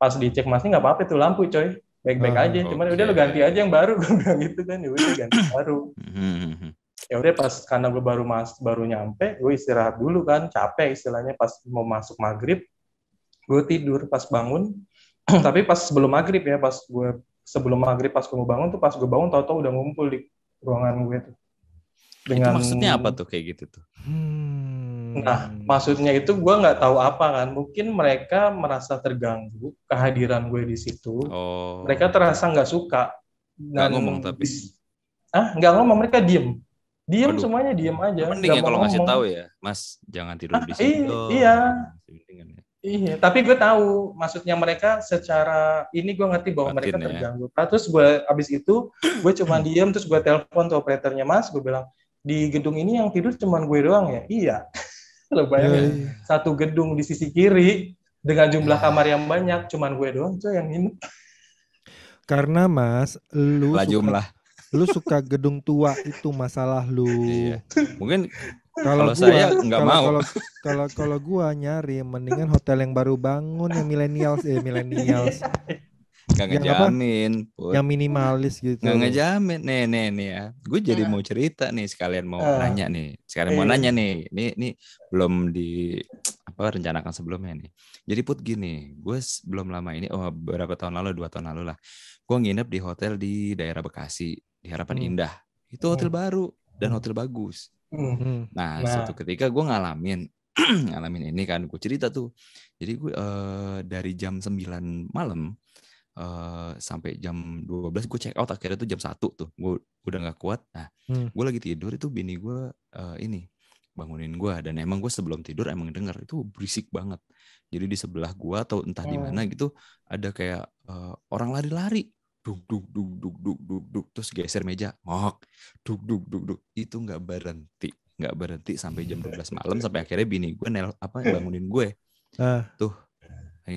Pas dicek masnya nggak apa-apa itu lampu coy baik-baik Ah, aja cuman oke. udah lo ganti aja yang baru gue bilang gitu kan ya udah ganti baru Hmm. ya udah pas karena gue baru mas baru nyampe gue istirahat dulu kan capek istilahnya pas mau masuk maghrib gue tidur pas bangun tapi pas sebelum maghrib ya pas gue sebelum maghrib pas gue mau bangun tuh pas gue bangun tau-tau udah ngumpul di ruangan gue tuh itu maksudnya apa tuh kayak gitu tuh Hmm. Nah, maksudnya itu gue nggak tahu apa kan mungkin mereka merasa terganggu kehadiran gue di situ oh mereka terasa nggak suka Nggak ngomong tapi. ah nggak ngomong mereka diem diem Waduh. semuanya diem aja mending ya kalau ngasih tahu ya mas jangan tidur Ah, di dong. iya. Ya. Iya, tapi gue tahu maksudnya mereka secara ini gue ngerti bahwa Batin mereka ya. terganggu. Nah, terus gue abis itu gue cuma diem terus gue telepon tuh operatornya mas, gue bilang di gedung ini yang tidur cuma gue doang ya. Iya, lo Ya, bayangin ya. satu gedung di sisi kiri dengan jumlah kamar yang banyak cuman gue doang tuh yang ini. Karena Mas, lu lah suka, jumlah lu suka gedung tua itu masalah lu. Iya. mungkin Kalau gua- saya nggak mau. Kalau kalau kalau gua nyari mendingan hotel yang baru bangun yang millennials eh millennials Nggak Yang apa? ngejamin. Put. yang minimalis gitu. Nggak ngejamin. Nih, nih, nih ya. Gue jadi Hmm. mau cerita nih sekalian mau Ah. nanya nih. Sekalian mau Iya. nanya nih. Ini ini belum di apa rencanakan sebelumnya nih. Jadi put gini, gue belum lama ini, oh beberapa tahun lalu, dua tahun lalu lah. Gue nginep di hotel di daerah Bekasi, di Harapan Hmm. Indah. Itu hotel Hmm. baru dan hotel bagus. Hmm. Hmm. Nah, Nah. suatu ketika gue ngalamin ngalamin ini kan, gue cerita tuh. Jadi gue eh, dari jam 9 malam eh, sampai jam 12 gue check out akhirnya tuh jam 1 tuh. Gue udah nggak kuat. Nah, Hmm. gue lagi tidur itu bini gue eh, ini bangunin gue dan emang gue sebelum tidur emang denger itu berisik banget. Jadi di sebelah gue atau entah di Hmm. mana gitu ada kayak eh, orang lari-lari. Duk duk duk duk duk duk duk terus geser meja, ngok. Duk duk duk duk itu nggak berhenti, nggak berhenti sampai jam 12 malam sampai akhirnya bini gue nel apa bangunin gue. Ah. Tuh.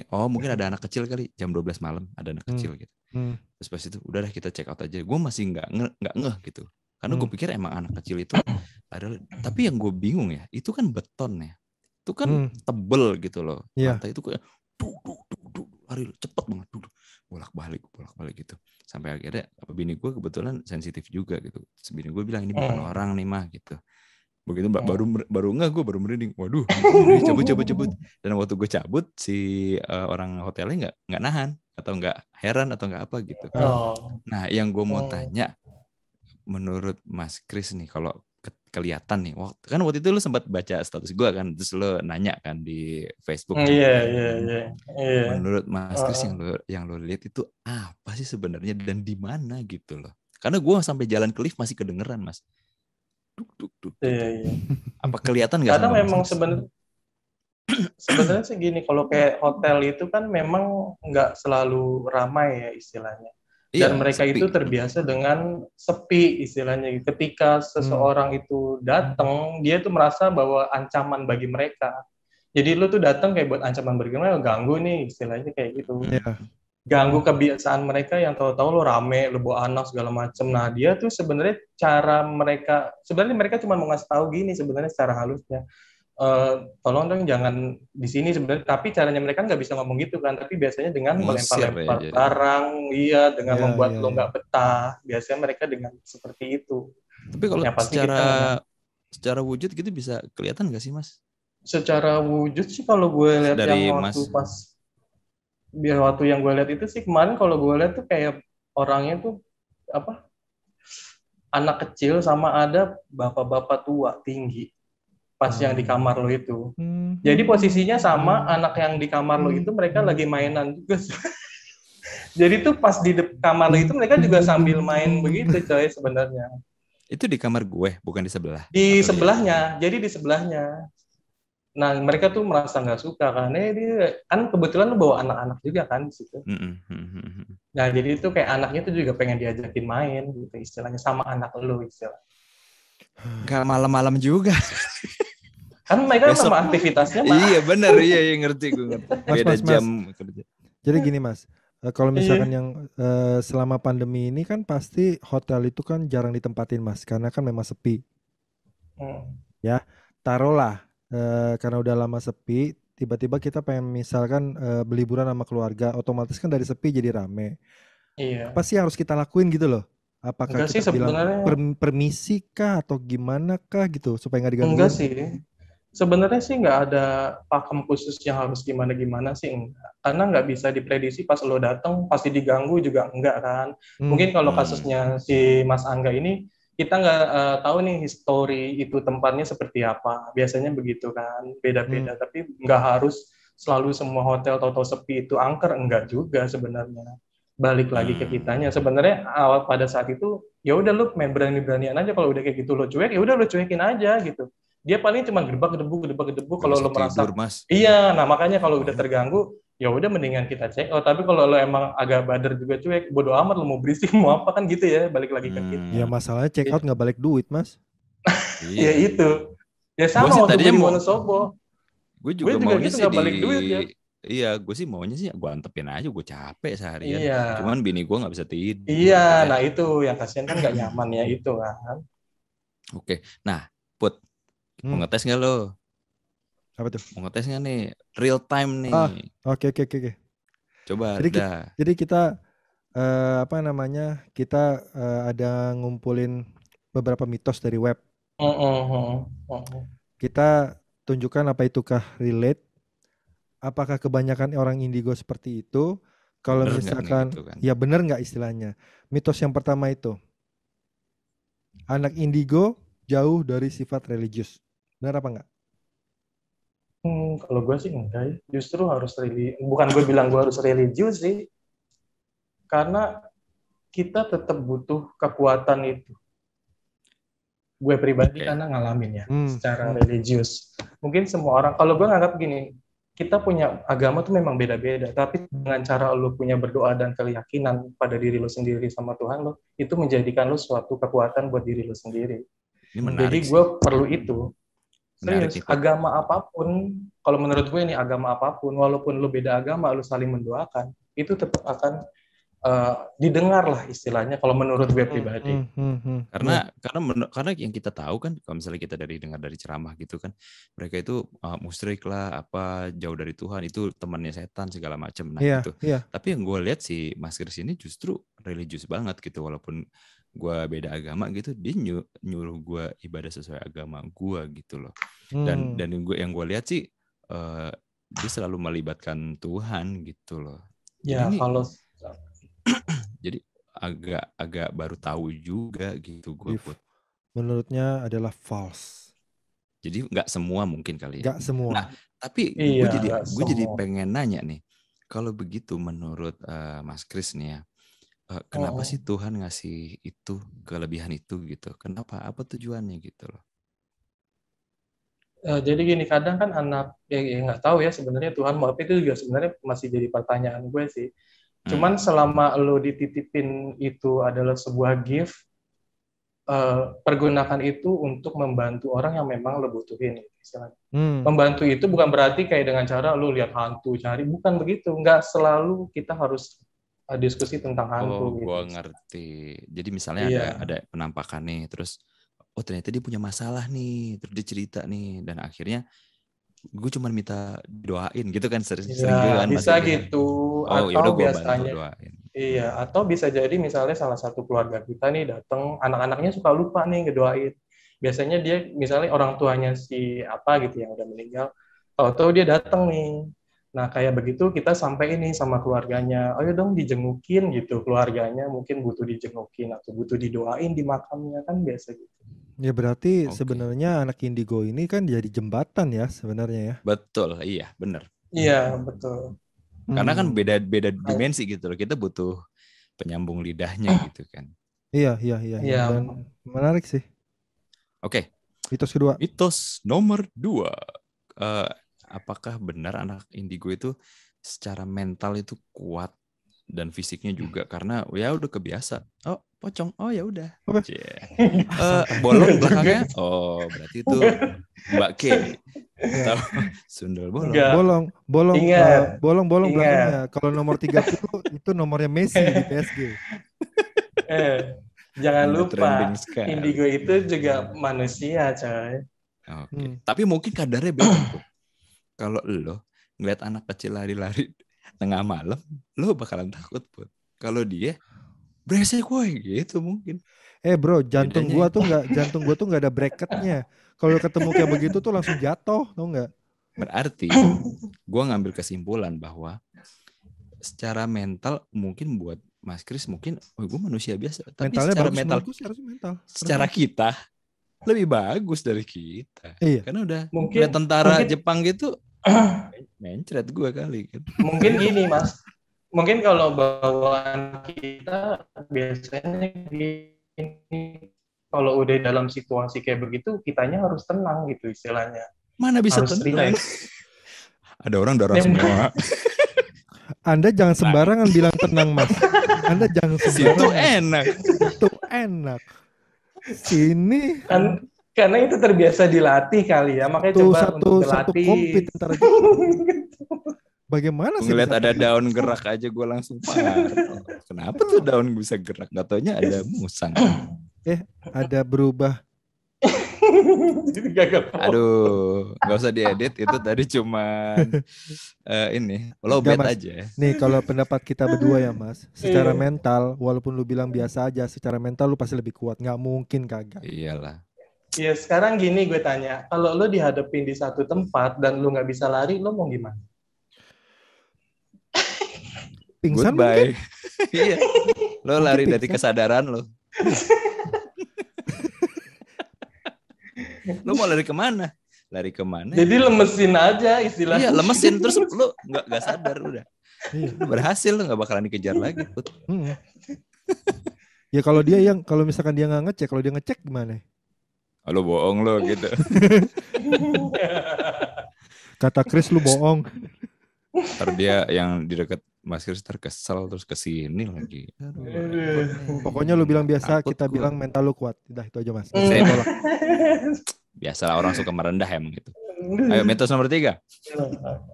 Oh, mungkin ada anak kecil kali jam 12 malam ada anak Hmm. kecil gitu. Hmm. Terus pas itu udah deh kita check out aja. Gue masih nggak nggak ngeh gitu. Karena gue Hmm. pikir emang anak kecil itu adalah tapi yang gue bingung ya, itu kan beton ya. Itu kan Hmm. tebel gitu loh. Iya. Lantai itu kayak duk duk duk duk lari cepet banget duk duk. bolak-balik bolak-balik gitu. Sampai akhirnya apa bini gue kebetulan sensitif juga gitu. Bini gue bilang ini bukan Hmm. orang nih mah gitu. Begitu ba- Hmm. baru baru enggak gue baru merinding. Waduh, cabut cabut cabut. Dan waktu gue cabut si eh, orang hotelnya nggak nggak nahan atau nggak heran atau nggak apa gitu. Oh. Nah, yang gue mau Oh. tanya, menurut Mas Kris nih, kalau ke- kelihatan nih, waktu kan waktu itu lu sempat baca status gue kan, terus lu nanya kan di Facebook. Iya, iya, iya. Iya. Menurut Mas Kris Uh-uh. yang lu yang lu lihat itu apa sih sebenarnya dan di mana gitu loh? Karena gue sampai jalan ke lift masih kedengeran Mas. Duk duk duk. Iya, iya. Apa kelihatan nggak? Karena memang sebenarnya sebenarnya sih gini, kalau kayak hotel itu kan memang nggak selalu ramai ya istilahnya. Iya, Dan mereka sepi. itu terbiasa dengan sepi istilahnya. Ketika seseorang itu datang, dia tuh merasa bahwa ancaman bagi mereka. Jadi lu tuh datang kayak buat ancaman bagi mereka, ganggu nih istilahnya kayak gitu. Iya. Ganggu kebiasaan mereka yang tahu-tahu lo rame, lo bawa anak segala macem. Nah dia tuh sebenarnya cara mereka, sebenarnya mereka cuma mau ngasih tahu gini sebenarnya secara halusnya. Eh, tolong dong jangan di sini sebenarnya tapi caranya mereka nggak bisa ngomong gitu kan tapi biasanya dengan ya, melempar-lempar jadi. barang iya dengan Iya, membuat iya, lo iya. nggak betah biasanya mereka dengan seperti itu Tapi kalau yang pasti secara kita- secara wujud gitu bisa kelihatan nggak sih Mas? secara wujud sih kalau gue lihat Dari yang waktu Mas- pas biar waktu yang gue lihat itu sih kemarin kalau gue lihat tuh kayak orangnya tuh apa anak kecil sama ada bapak-bapak tua tinggi pas yang di kamar lo itu Hmm. Jadi posisinya sama anak yang di kamar lo itu mereka lagi mainan juga. Jadi tuh pas di kamar lo itu mereka juga sambil main begitu coy sebenarnya. Itu di kamar gue, bukan di sebelah. Di sebelahnya, jadi di sebelahnya. Nah mereka tuh merasa nggak suka karena dia kan kebetulan lo bawa anak-anak juga kan di situ. Nah jadi itu kayak anaknya tuh juga pengen diajakin main gitu istilahnya sama anak lo istilah. Gak malam-malam juga. Kan mereka Besok- sama aktivitasnya mah. iya bener, iya iya ngerti gue ngerti. Mas, Beda mas, mas. jam kerja. Jadi gini Mas, eh, kalau misalkan Iya. yang eh, selama pandemi ini kan pasti hotel itu kan jarang ditempatin Mas, karena kan memang sepi. Hmm. Taruhlah eh, karena udah lama sepi, tiba-tiba kita pengen misalkan eh, berliburan sama keluarga, otomatis kan dari sepi jadi rame. Iya. Apa sih yang harus kita lakuin gitu loh? Apakah Enggak sih kita bilang sebenarnya. per- permisi kah atau gimana kah gitu supaya nggak digangguin? Enggak sih. Sebenarnya sih nggak ada pakem khusus yang harus gimana-gimana sih enggak. Karena nggak bisa diprediksi pas lo datang pasti diganggu juga enggak kan. Hmm. Mungkin kalau Hmm. kasusnya si Mas Angga ini kita nggak eh, tahu nih history itu tempatnya seperti apa. Biasanya begitu kan, Hmm. beda-beda. Tapi nggak harus selalu semua hotel atau sepi itu angker, enggak juga sebenarnya. Balik lagi ke Hmm. kitanya. Sebenarnya awal pada saat itu ya udah lu main berani-beranian aja kalau udah kayak gitu lo cuek ya udah lo cuekin aja gitu. Dia paling cuma gedebak gedebu gedebak gedebu kalau lo merasa tidur, mas. Iya, nah makanya kalau udah terganggu, ya udah mendingan kita cek. Oh, tapi kalau lo emang agak bader juga cuek, bodo amat lo mau berisik mau apa kan gitu ya, balik lagi ke kita. Hmm, Ya masalahnya check out nggak balik duit Mas. iya. Ya itu. Ya sama sih waktu gue tadinya di mau- Wonosobo. Gue juga, Gue juga maunya gitu, sih nggak di balik duit ya. Iya, gue sih maunya sih gue antepin aja, gue capek seharian. Iya. Cuman bini gue nggak bisa tidur. Iya, Makanya- nah itu yang kasihan kan nggak nyaman ya itu kan. Oke, nah Put, Mau Hmm, ngetes nggak lo? Apa tuh? Mau ngetes nggak nih? Real time nih. Ah. Oke oke oke oke. Coba Jadi ki- dah. Jadi kita eh, apa namanya? Kita eh, ada ngumpulin beberapa mitos dari web. Mm, mm, mm, mm. Kita tunjukkan apa itukah relate. Apakah kebanyakan orang indigo seperti itu? Kalau Bener misalkan gitu kan? ya benar nggak istilahnya? Mitos yang pertama itu anak indigo jauh dari sifat religius. Benar apa enggak? Hmm, kalau gue sih enggak ya. Justru harus religi. Bukan gue bilang gue harus religius sih. Karena kita tetap butuh kekuatan itu. Gue pribadi Oke. karena ngalamin ya Hmm, secara hmm. religius. Mungkin semua orang, kalau gue nganggap gini, kita punya agama tuh memang beda-beda, tapi dengan cara lu punya berdoa dan keyakinan pada diri lu sendiri sama Tuhan lu, itu menjadikan lu suatu kekuatan buat diri lu sendiri. Ini Jadi menarik gue perlu itu. Menarik Serius, agama apa pun, kalau menurut gue nih agama apa pun, walaupun lu beda agama, lu saling mendoakan, itu tetap akan eh, didengar lah istilahnya. Kalau menurut gue pribadi. Hmm, hmm, hmm. karena karena men- karena yang kita tahu kan kalau misalnya kita dari dengar dari ceramah gitu kan mereka itu uh, musyrik lah apa jauh dari Tuhan itu temannya setan segala macam nah Iya, gitu iya. tapi yang gue lihat si Mas Kris ini justru religius banget gitu walaupun gue beda agama gitu dia nyu- nyuruh gue ibadah sesuai agama gue gitu loh dan Hmm. dan yang gue yang gue lihat sih eh, dia selalu melibatkan Tuhan gitu loh Ya, Jadi ini- kalau jadi agak agak baru tahu juga gitu gue If menurutnya adalah false. jadi nggak semua mungkin kali ya Gak semua. Nah, tapi gue Iya, jadi nggak gue jadi pengen nanya nih kalau begitu menurut eh, Mas Kris nih ya kenapa Oh. sih Tuhan ngasih itu kelebihan itu gitu kenapa apa tujuannya gitu loh Eh, jadi gini, kadang kan anak ya ya nggak tahu ya sebenarnya Tuhan mau apa itu juga sebenarnya masih jadi pertanyaan gue sih. Hmm. Cuman selama lo dititipin itu adalah sebuah gift, eh, pergunakan itu untuk membantu orang yang memang lo butuhin. Hmm. Membantu itu bukan berarti kayak dengan cara lo lihat hantu cari, bukan begitu. Nggak selalu kita harus eh, diskusi tentang hantu. oh gitu. gue ngerti jadi misalnya Iya. ada ada penampakan nih terus oh ternyata dia punya masalah nih terus dia cerita nih dan akhirnya gue cuma minta doain gitu kan sering, sering juga Ya, kan bisa Kris. gitu. oh yaudah Atau bantu biasanya doain Iya, atau bisa jadi misalnya salah satu keluarga kita nih datang, anak-anaknya suka lupa nih ngedoain. Biasanya dia misalnya orang tuanya si apa gitu yang udah meninggal, tahu-tahu dia datang nih. Nah, kayak begitu kita sampai ini sama keluarganya, ayo dong dijengukin gitu keluarganya, mungkin butuh dijengukin atau butuh didoain di makamnya kan biasa gitu. Ya berarti Oke. sebenarnya anak indigo ini kan jadi jembatan ya sebenarnya ya. betul iya bener Iya, betul. Karena kan Hmm. beda beda dimensi gitu loh. Kita butuh penyambung lidahnya gitu kan. Iya iya iya. iya. Iya. Dan menarik sih. Oke, Mitos kedua. mitos nomor dua. Eh, apakah benar anak indigo itu secara mental itu kuat dan fisiknya juga karena ya udah kebiasa. Oh pocong. Oh ya udah. Eh, bolong belakangnya. Oh berarti itu Mbak K. Tahu sundel bolong. Enggak. Bolong, bolong, Ingat. eh, bolong, bolong Ingat. belakangnya. Kalau nomor 30 itu nomornya Messi di PSG. Eh, jangan lupa, indigo itu juga manusia, coy. Oke. Hmm. Tapi mungkin kadarnya beda. Kalau lo ngeliat anak kecil lari-lari tengah malam, lo bakalan takut, Put. Kalau dia brengsek woi gitu mungkin. Eh bro, jantung Bedanya gua tuh nggak, jantung gua tuh nggak ada bracketnya. Kalau ketemu kayak begitu tuh langsung jatuh, tau nggak? Berarti gua ngambil kesimpulan bahwa secara mental mungkin buat Mas Kris mungkin oh gue manusia biasa, tapi Mentalnya secara bagus, mental bagus harusnya mental. secara kita lebih bagus dari kita. Iya. Karena udah Mungkin- udah tentara mungkin- Jepang gitu mencret gua kali kan. mungkin gini mas mungkin kalau bawaan kita biasanya gini kalau udah dalam situasi kayak begitu kitanya harus tenang gitu istilahnya Mana bisa harus tenang? relax Ada orang darah Dan- semua. Anda jangan sembarangan bilang tenang mas. Anda jangan sembarangan. enak. Itu enak. Kan karena itu terbiasa dilatih kali ya makanya tuh coba satu untuk satu dilatih kompet Jepang. Bagaimana sih? Ngeliat ada daun gerak aja gue langsung parah. Kenapa tuh daun bisa gerak? Gak taunya ada musang. ada berubah Jadi gagal. Aduh, nggak usah diedit itu tadi cuma eh, ini low bet Mas. aja. Nih kalau pendapat kita berdua ya mas, secara Iya. mental, walaupun lu bilang biasa aja, secara mental lu pasti lebih kuat. Nggak mungkin kagak. Iyalah. Ya sekarang gini gue tanya, kalau lo dihadapin di satu tempat dan lo nggak bisa lari, lo mau gimana? Pingsan mungkin? Goodbye. Iya. Lo lari dari kesadaran lo. lo mau lari ke mana? Lari ke mana? Jadi lemesin aja istilahnya. Iya lemesin terus lo nggak nggak sadar udah. Iya. Berhasil lo nggak bakalan dikejar lagi. Put. Mm. ya kalau dia yang kalau misalkan dia nggak ngecek, kalau dia ngecek gimana? Lo bohong lo gitu. Kata Chris lu bohong. Ntar dia yang di dekat Mas Kris terkesal terus ke sini lagi. Aduh. Pokoknya lu bilang biasa, Takut kita gua. bilang mental lu kuat. Udah itu aja mas. Saya tolak. Biasalah orang suka merendah emang gitu. Ayo mitos nomor tiga.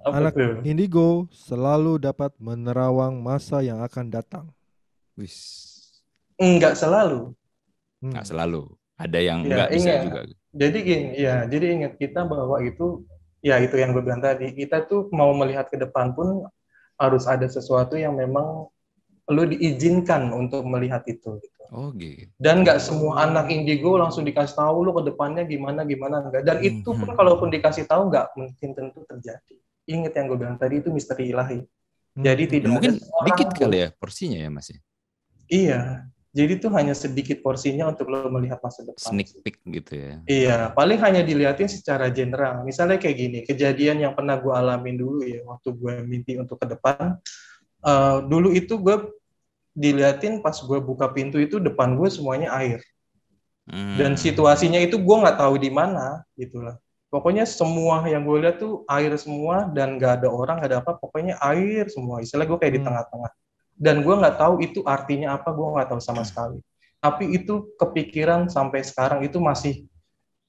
Anak indigo selalu dapat menerawang masa yang akan datang. Wis. Enggak selalu. Hmm. Nggak selalu. Ada yang Ya, nggak bisa ingat. juga. Jadi gini, ya, jadi ingat kita bahwa itu, ya itu yang gue bilang tadi, kita tuh mau melihat ke depan pun harus ada sesuatu yang memang lo diizinkan untuk melihat itu. Gitu. Oh gitu. Dan nggak semua anak indigo langsung dikasih tahu lo ke depannya gimana gimana enggak. Dan itu pun Mhm. kalaupun dikasih tahu nggak mungkin tentu terjadi. Ingat yang gue bilang tadi itu misteri ilahi. Hmm. Jadi Dan tidak mungkin dikit pun- kali ya porsinya ya Mas ya. Iya. Jadi itu hanya sedikit porsinya untuk lo melihat masa depan. Sneak peek gitu ya. Iya, paling hanya dilihatin secara general. Misalnya kayak gini, kejadian yang pernah gue alamin dulu ya, waktu gue mimpi untuk ke depan. eh, dulu itu gue diliatin pas gue buka pintu itu depan gue semuanya air. Hmm. Dan situasinya itu gue nggak tahu di mana, gitulah. Pokoknya semua yang gue lihat tuh air semua dan nggak ada orang, nggak ada apa. Pokoknya air semua. Istilah gue kayak di Hmm. tengah-tengah. Dan gue nggak tahu itu artinya apa, gue nggak tahu sama sekali. Tapi itu kepikiran sampai sekarang itu masih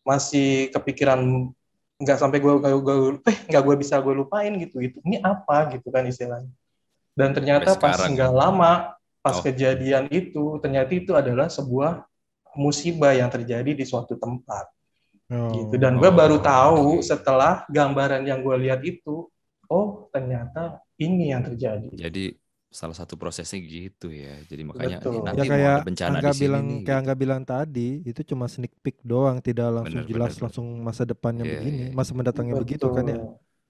masih kepikiran nggak sampai gue gue eh nggak gue bisa gue lupain gitu itu ini apa gitu kan istilahnya dan ternyata Sampai pas nggak lama pas Oh. kejadian itu ternyata itu adalah sebuah musibah yang terjadi di suatu tempat Oh. gitu dan gue Oh, baru tahu setelah gambaran yang gue lihat itu oh ternyata ini yang terjadi Jadi salah satu prosesnya gitu ya. Jadi makanya Betul. "Ih, nanti ya mau kayak ada bencana Angga di sini bilang nih. kayak gitu. Angga bilang tadi itu cuma sneak peek doang tidak langsung Bener, jelas bener. langsung masa depannya Iya, begini iya. masa mendatangnya begitu kan ya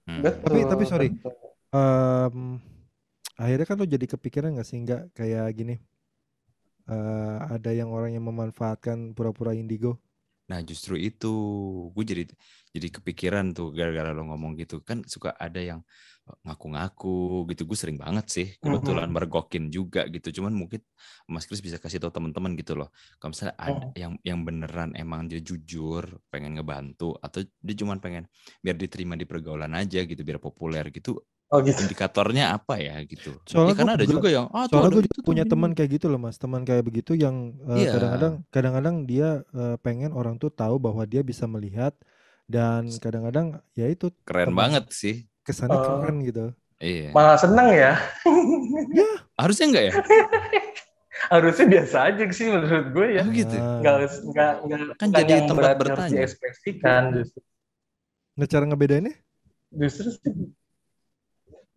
Hmm. betul Tapi- tapi sorry. betul. Em, akhirnya kan lo jadi kepikiran nggak sih nggak kayak gini eh, ada yang orang yang memanfaatkan pura-pura indigo Nah justru itu gue jadi jadi kepikiran tuh gara-gara lo ngomong gitu kan suka ada yang ngaku-ngaku gitu. Gue sering banget sih kebetulan mergokin juga gitu. Cuman mungkin Mas Kris bisa kasih tahu teman-teman gitu loh. Kalau misalnya ada yang yang beneran emang dia jujur pengen ngebantu atau dia cuman pengen biar diterima di pergaulan aja gitu biir populer gitu oh gitu. indikatornya apa ya gitu? Soalnya Ya, karena gua ada juga- juga yang ah tuh soalnya gue itu tuh punya ini." teman kayak gitu loh mas. Teman kayak begitu yang eh, Iya. kadang-kadang kadang-kadang dia eh, pengen orang tuh tahu bahwa dia bisa melihat dan kadang-kadang ya itu keren banget sih kesannya Oh. keren gitu. iya. Malah seneng ya. Harusnya enggak ya? Harusnya biasa aja sih menurut gue ya. Oh gitu. Ah. nggak nggak nggak Kan jadi tempat bertanya. diekspresikan justru. Nah cara ngebedainnya? Justru sih.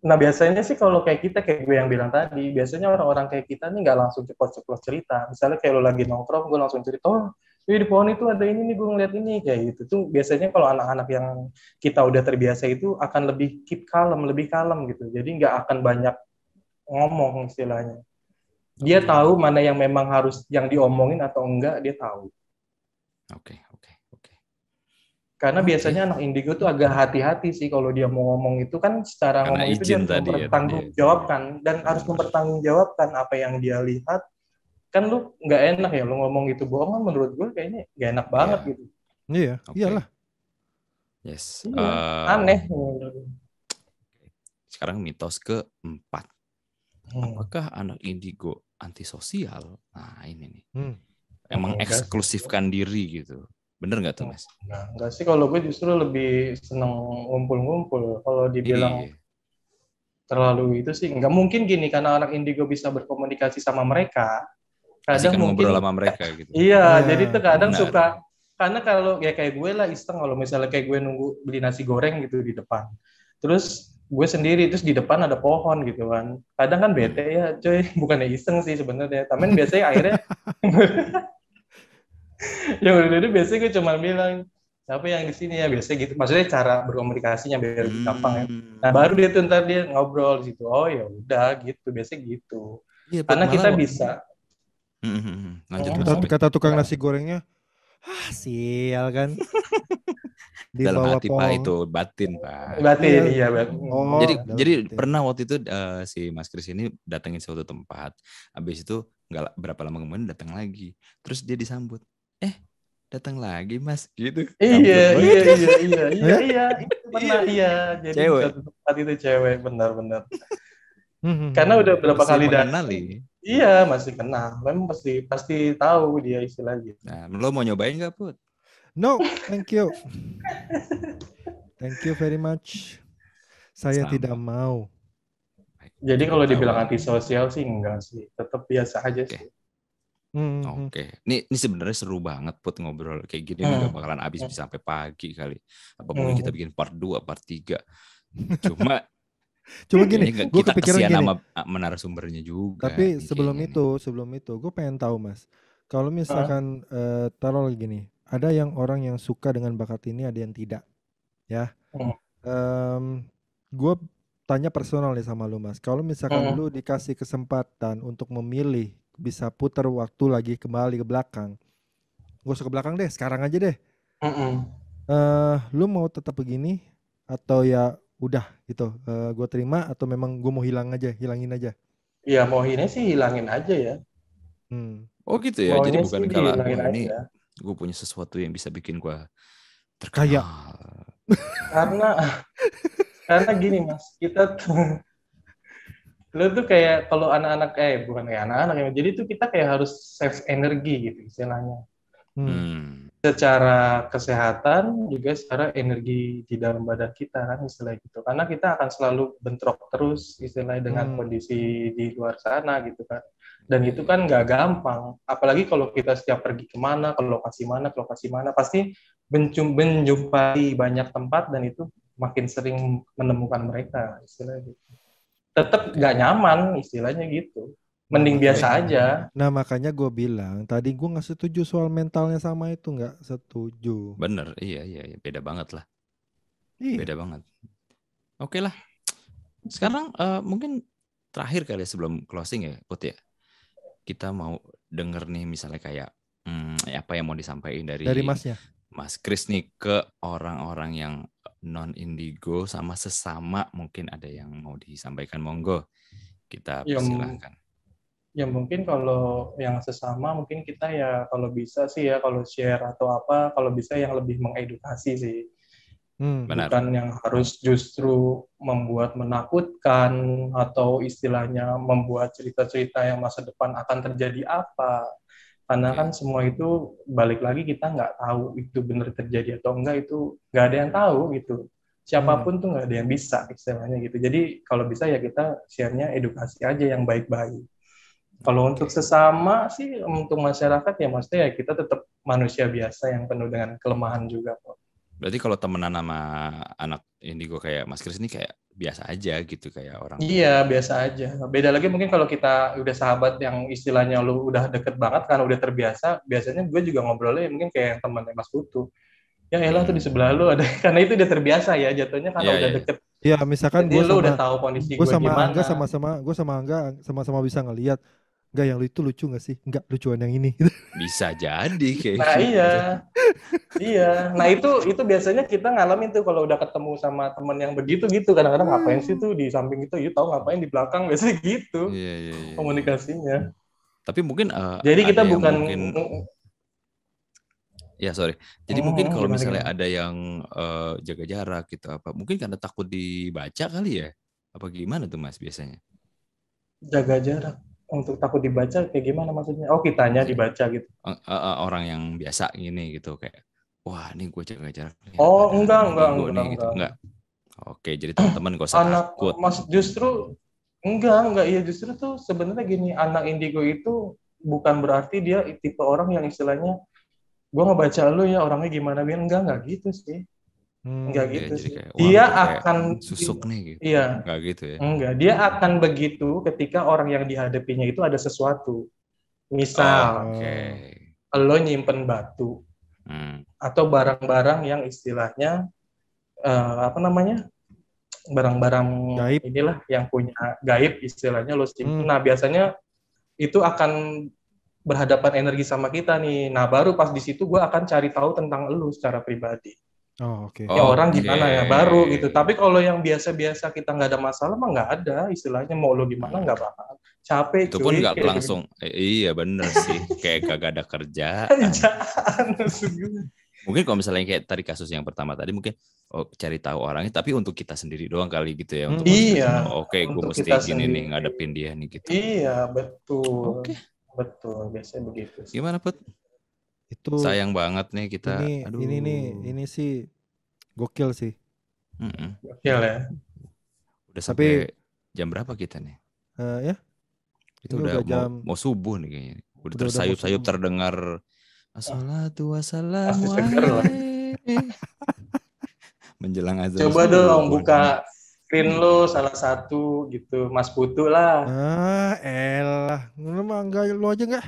Nah biasanya sih kalau kayak kita kayak gue yang bilang tadi biasanya orang-orang kayak kita nih nggak langsung ceplos-ceplos cerita. Misalnya kayak lo lagi nongkrong gue langsung cerita oh di pohon itu ada ini nih gue ngeliat ini. Kayak gitu. Tuh biasanya kalau anak-anak yang kita udah terbiasa itu akan lebih keep kalem lebih kalem gitu. Jadi nggak akan banyak ngomong istilahnya. Dia Oke. tahu mana yang memang harus yang diomongin atau enggak dia tahu. Oke oke oke. Karena Oke. biasanya anak indigo tuh agak hati-hati sih kalau dia mau ngomong itu. Kan secara Karena ngomong itu dia harus tadi ya, mempertanggungjawabkan. Dan harus mempertanggungjawabkan apa yang dia lihat. Kan lu nggak enak ya lu ngomong itu bohong kan menurut gue kayaknya nggak enak banget Iya. gitu. iya Oke. iyalah yes Iya, Eh, Aneh. sekarang mitos keempat Hmm. apakah anak indigo antisosial nah ini nih Hmm. emang Enggak sih. eksklusifkan diri gitu bener nggak tuh mas Nah, enggak sih kalau gue justru lebih seneng ngumpul-ngumpul. Kalau dibilang Iya. terlalu itu sih nggak mungkin gini karena anak indigo bisa berkomunikasi sama mereka. Kadang kan mungkin ngobrol sama mereka gitu. Iya, Iya, jadi tuh kadang benar. suka karena kalau ya kayak gue lah iseng kalau misalnya kayak gue nunggu beli nasi goreng gitu di depan. Terus gue sendiri terus di depan ada pohon gitu kan. Kadang kan bete ya coy bukannya iseng sih sebenarnya tapi biasanya akhirnya yang udah udah biasanya gue cuma bilang siapa yang di sini ya? Biasanya gitu. Maksudnya cara berkomunikasinya biar lebih gampang ya. Nah Hmm. baru dia tuh ntar dia ngobrol di situ. Oh ya udah gitu. Biasanya gitu. Iya, Put, karena kita bisa Hmm, hmm, hmm. Lanjut, Kata, sorry. kata tukang nasi gorengnya, ah sial kan. Di dalam bawah hati pak pohon. itu batin pak berarti Iya. iya berarti Oh, jadi dalam jadi hati. pernah waktu itu eh, si Mas Kris ini datengin suatu tempat habis itu nggak berapa lama kemudian datang lagi terus dia disambut eh datang lagi Mas gitu iya iya iya iya iya iya itu pernah iya jadi Cewek. tempat itu cewek benar-benar Hmm, karena udah berapa kali datang iya masih kenal memang pasti pasti tahu dia istilahnya nah lo mau nyobain nggak Put No, thank you. Thank you very much. Saya Sama. tidak mau. jadi kalau dibilang antisosial sih enggak sih tetap biasa aja Oke. sih Hmm, hmm. Oke, ini ini sebenarnya seru banget put ngobrol kayak gini Hmm. nggak bakalan habis bisa sampai pagi kali. Apa Hmm. mungkin kita bikin part 2, part 3. Cuma Cuma gini, ini nggak- gue kita kepikiran kesian gini. sama ah, menarasumbernya juga. Tapi nih sebelum kayaknya itu, sebelum itu, gue pengen tahu mas, kalau misalkan eh, taruh lagi gini, ada yang orang yang suka dengan bakat ini, ada yang tidak, ya. Hmm. Em, gue tanya personal nih sama lu mas, kalau misalkan Hmm. lu dikasih kesempatan untuk memilih, bisa putar waktu lagi kembali ke belakang, gue usah ke belakang deh, sekarang aja deh. Mm-mm. eh lu mau tetap begini atau ya udah gitu, gue terima atau memang gue mau hilang aja, hilangin aja. ya mau ini sih hilangin aja ya Hmm. Oh gitu ya. Jadi Maunya bukan sih kalau ini gue punya sesuatu yang bisa bikin gue Kaya. terkenal. karena karena gini mas kita tuh lu tuh kayak kalau anak-anak eh bukan kayak anak-anak ya jadi tuh kita kayak harus save energi gitu istilahnya Hmm. Secara kesehatan juga secara energi di dalam badan kita kan istilah gitu. Karena kita akan selalu bentrok terus istilahnya dengan Hmm. kondisi di luar sana gitu kan. Dan itu kan nggak gampang. Apalagi kalau kita setiap pergi ke mana ke lokasi mana ke lokasi mana pasti mencum- menjumpai banyak tempat dan itu makin sering menemukan mereka istilahnya gitu. Tetap nggak nyaman istilahnya gitu mending biasa aja Nah makanya gue bilang tadi gue nggak setuju soal mentalnya sama itu nggak setuju. Bener, iya iya iya. beda banget lah, Iya. beda banget. Oke lah. Sekarang eh, mungkin terakhir kali ya sebelum closing ya, Put ya. Kita mau denger nih misalnya kayak hmm, apa yang mau disampaikan dari Dari masnya. Mas Kris nih ke orang-orang yang non indigo sama sesama mungkin ada yang mau disampaikan monggo kita Ya, persilahkan. Ya mungkin kalau yang sesama mungkin kita ya kalau bisa sih ya kalau share atau apa kalau bisa yang lebih mengedukasi sih Hmm. Benar. bukan yang harus justru membuat menakutkan atau istilahnya membuat cerita-cerita yang masa depan akan terjadi apa karena Oke. kan semua itu balik lagi kita nggak tahu itu benar terjadi atau enggak itu nggak ada yang tahu gitu siapa pun tuh nggak ada yang bisa istilahnya gitu jadi kalau bisa ya kita share-nya edukasi aja yang baik-baik kalau untuk sesama sih untuk masyarakat ya maksudnya ya kita tetap manusia biasa yang penuh dengan kelemahan juga kok. Berarti kalau temenan sama anak indigo kayak Mas Kris ini kayak biasa aja gitu kayak orang. Iya biasa aja. Beda lagi mungkin kalau kita udah sahabat yang istilahnya lu udah deket banget kan udah terbiasa. Biasanya gue juga ngobrolnya mungkin kayak yang temannya Mas Putu. Ya elah tuh di sebelah lu ada karena itu udah terbiasa ya jatuhnya karena Iya, udah iya. deket. Ya misalkan gue sama udah tahu kondisi gue gue sama gimana. Angga sama-sama gue sama Angga sama-sama bisa ngelihat Enggak yang itu lucu gak sih? Enggak lucuan yang ini. Bisa jadi kayak Nah gitu. iya, iya. Nah itu itu biasanya kita ngalamin tuh kalau udah ketemu sama temen yang begitu gitu. Kadang-kadang ngapain sih tuh di samping itu? Yuk tahu ngapain di belakang biasanya gitu Iya, iya, iya. komunikasinya. Tapi mungkin eh, Jadi kita bukan mungkin ya sorry. Jadi Hmm, mungkin kalau misalnya gimana? ada yang eh, jaga jarak gitu apa, mungkin karena takut dibaca kali ya? Apa gimana tuh Mas biasanya? jaga jarak untuk takut dibaca kayak gimana maksudnya? Oh kitanya dibaca gitu. Eh, eh, orang yang biasa gini gitu kayak wah ini gue jaga jarak Oh, ada enggak, enggak, enggak, nih, gitu. enggak. enggak. Oke, jadi teman-teman gak usah anak takut. mas justru enggak enggak iya justru tuh sebenarnya gini anak indigo itu bukan berarti dia tipe orang yang istilahnya gue ngebaca lu ya orangnya gimana biar enggak enggak gitu sih Hmm. enggak Iya, gitu sih kayak, dia akan susuk nih gitu. iya Enggak gitu ya. enggak dia akan begitu ketika orang yang dihadapinya itu ada sesuatu misal Oke. lo nyimpen batu Hmm. atau barang-barang yang istilahnya eh, apa namanya barang-barang Gaib. inilah yang punya gaib istilahnya lo simpen. Hmm. Nah biasanya itu akan berhadapan energi sama kita nih. Nah baru pas di situ gue akan cari tahu tentang lo secara pribadi. Oh, oke. Ya orang Oke. gimana ya baru gitu. Tapi kalau yang biasa-biasa kita nggak ada masalah mah nggak ada istilahnya mau lo gimana nggak bakal capek. Itu pun nggak langsung. Eh, iya bener sih. Kayak kagak ada kerja. Kerjaan gue. Mungkin kalau misalnya kayak tadi kasus yang pertama tadi mungkin oh, cari tahu orangnya. Tapi untuk kita sendiri doang kali gitu ya. Untuk. Iya, oh, Oke, gue untuk mesti gini nih sendiri. ngadepin dia nih gitu. Iya betul. Oke. Betul biasanya begitu. sih. Gimana put? Itu Sayang banget nih kita. ini Aduh. ini nih ini sih gokil sih. Gokil ya. Udah Tapi- sampai jam berapa kita nih? Eh, ya, Itu Ini udah, udah mau, jam- mau subuh nih kayaknya. Udah Udah- udah mau tersayup-sayup subuh. terdengar Assalatu wassalamu Pasti seger lah. alaihi. Menjelang azan. Coba subuh. dong buka screen lo salah satu gitu, Mas Putu lah. ah, elah, lu mah enggak lu aja enggak?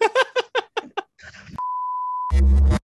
Thank you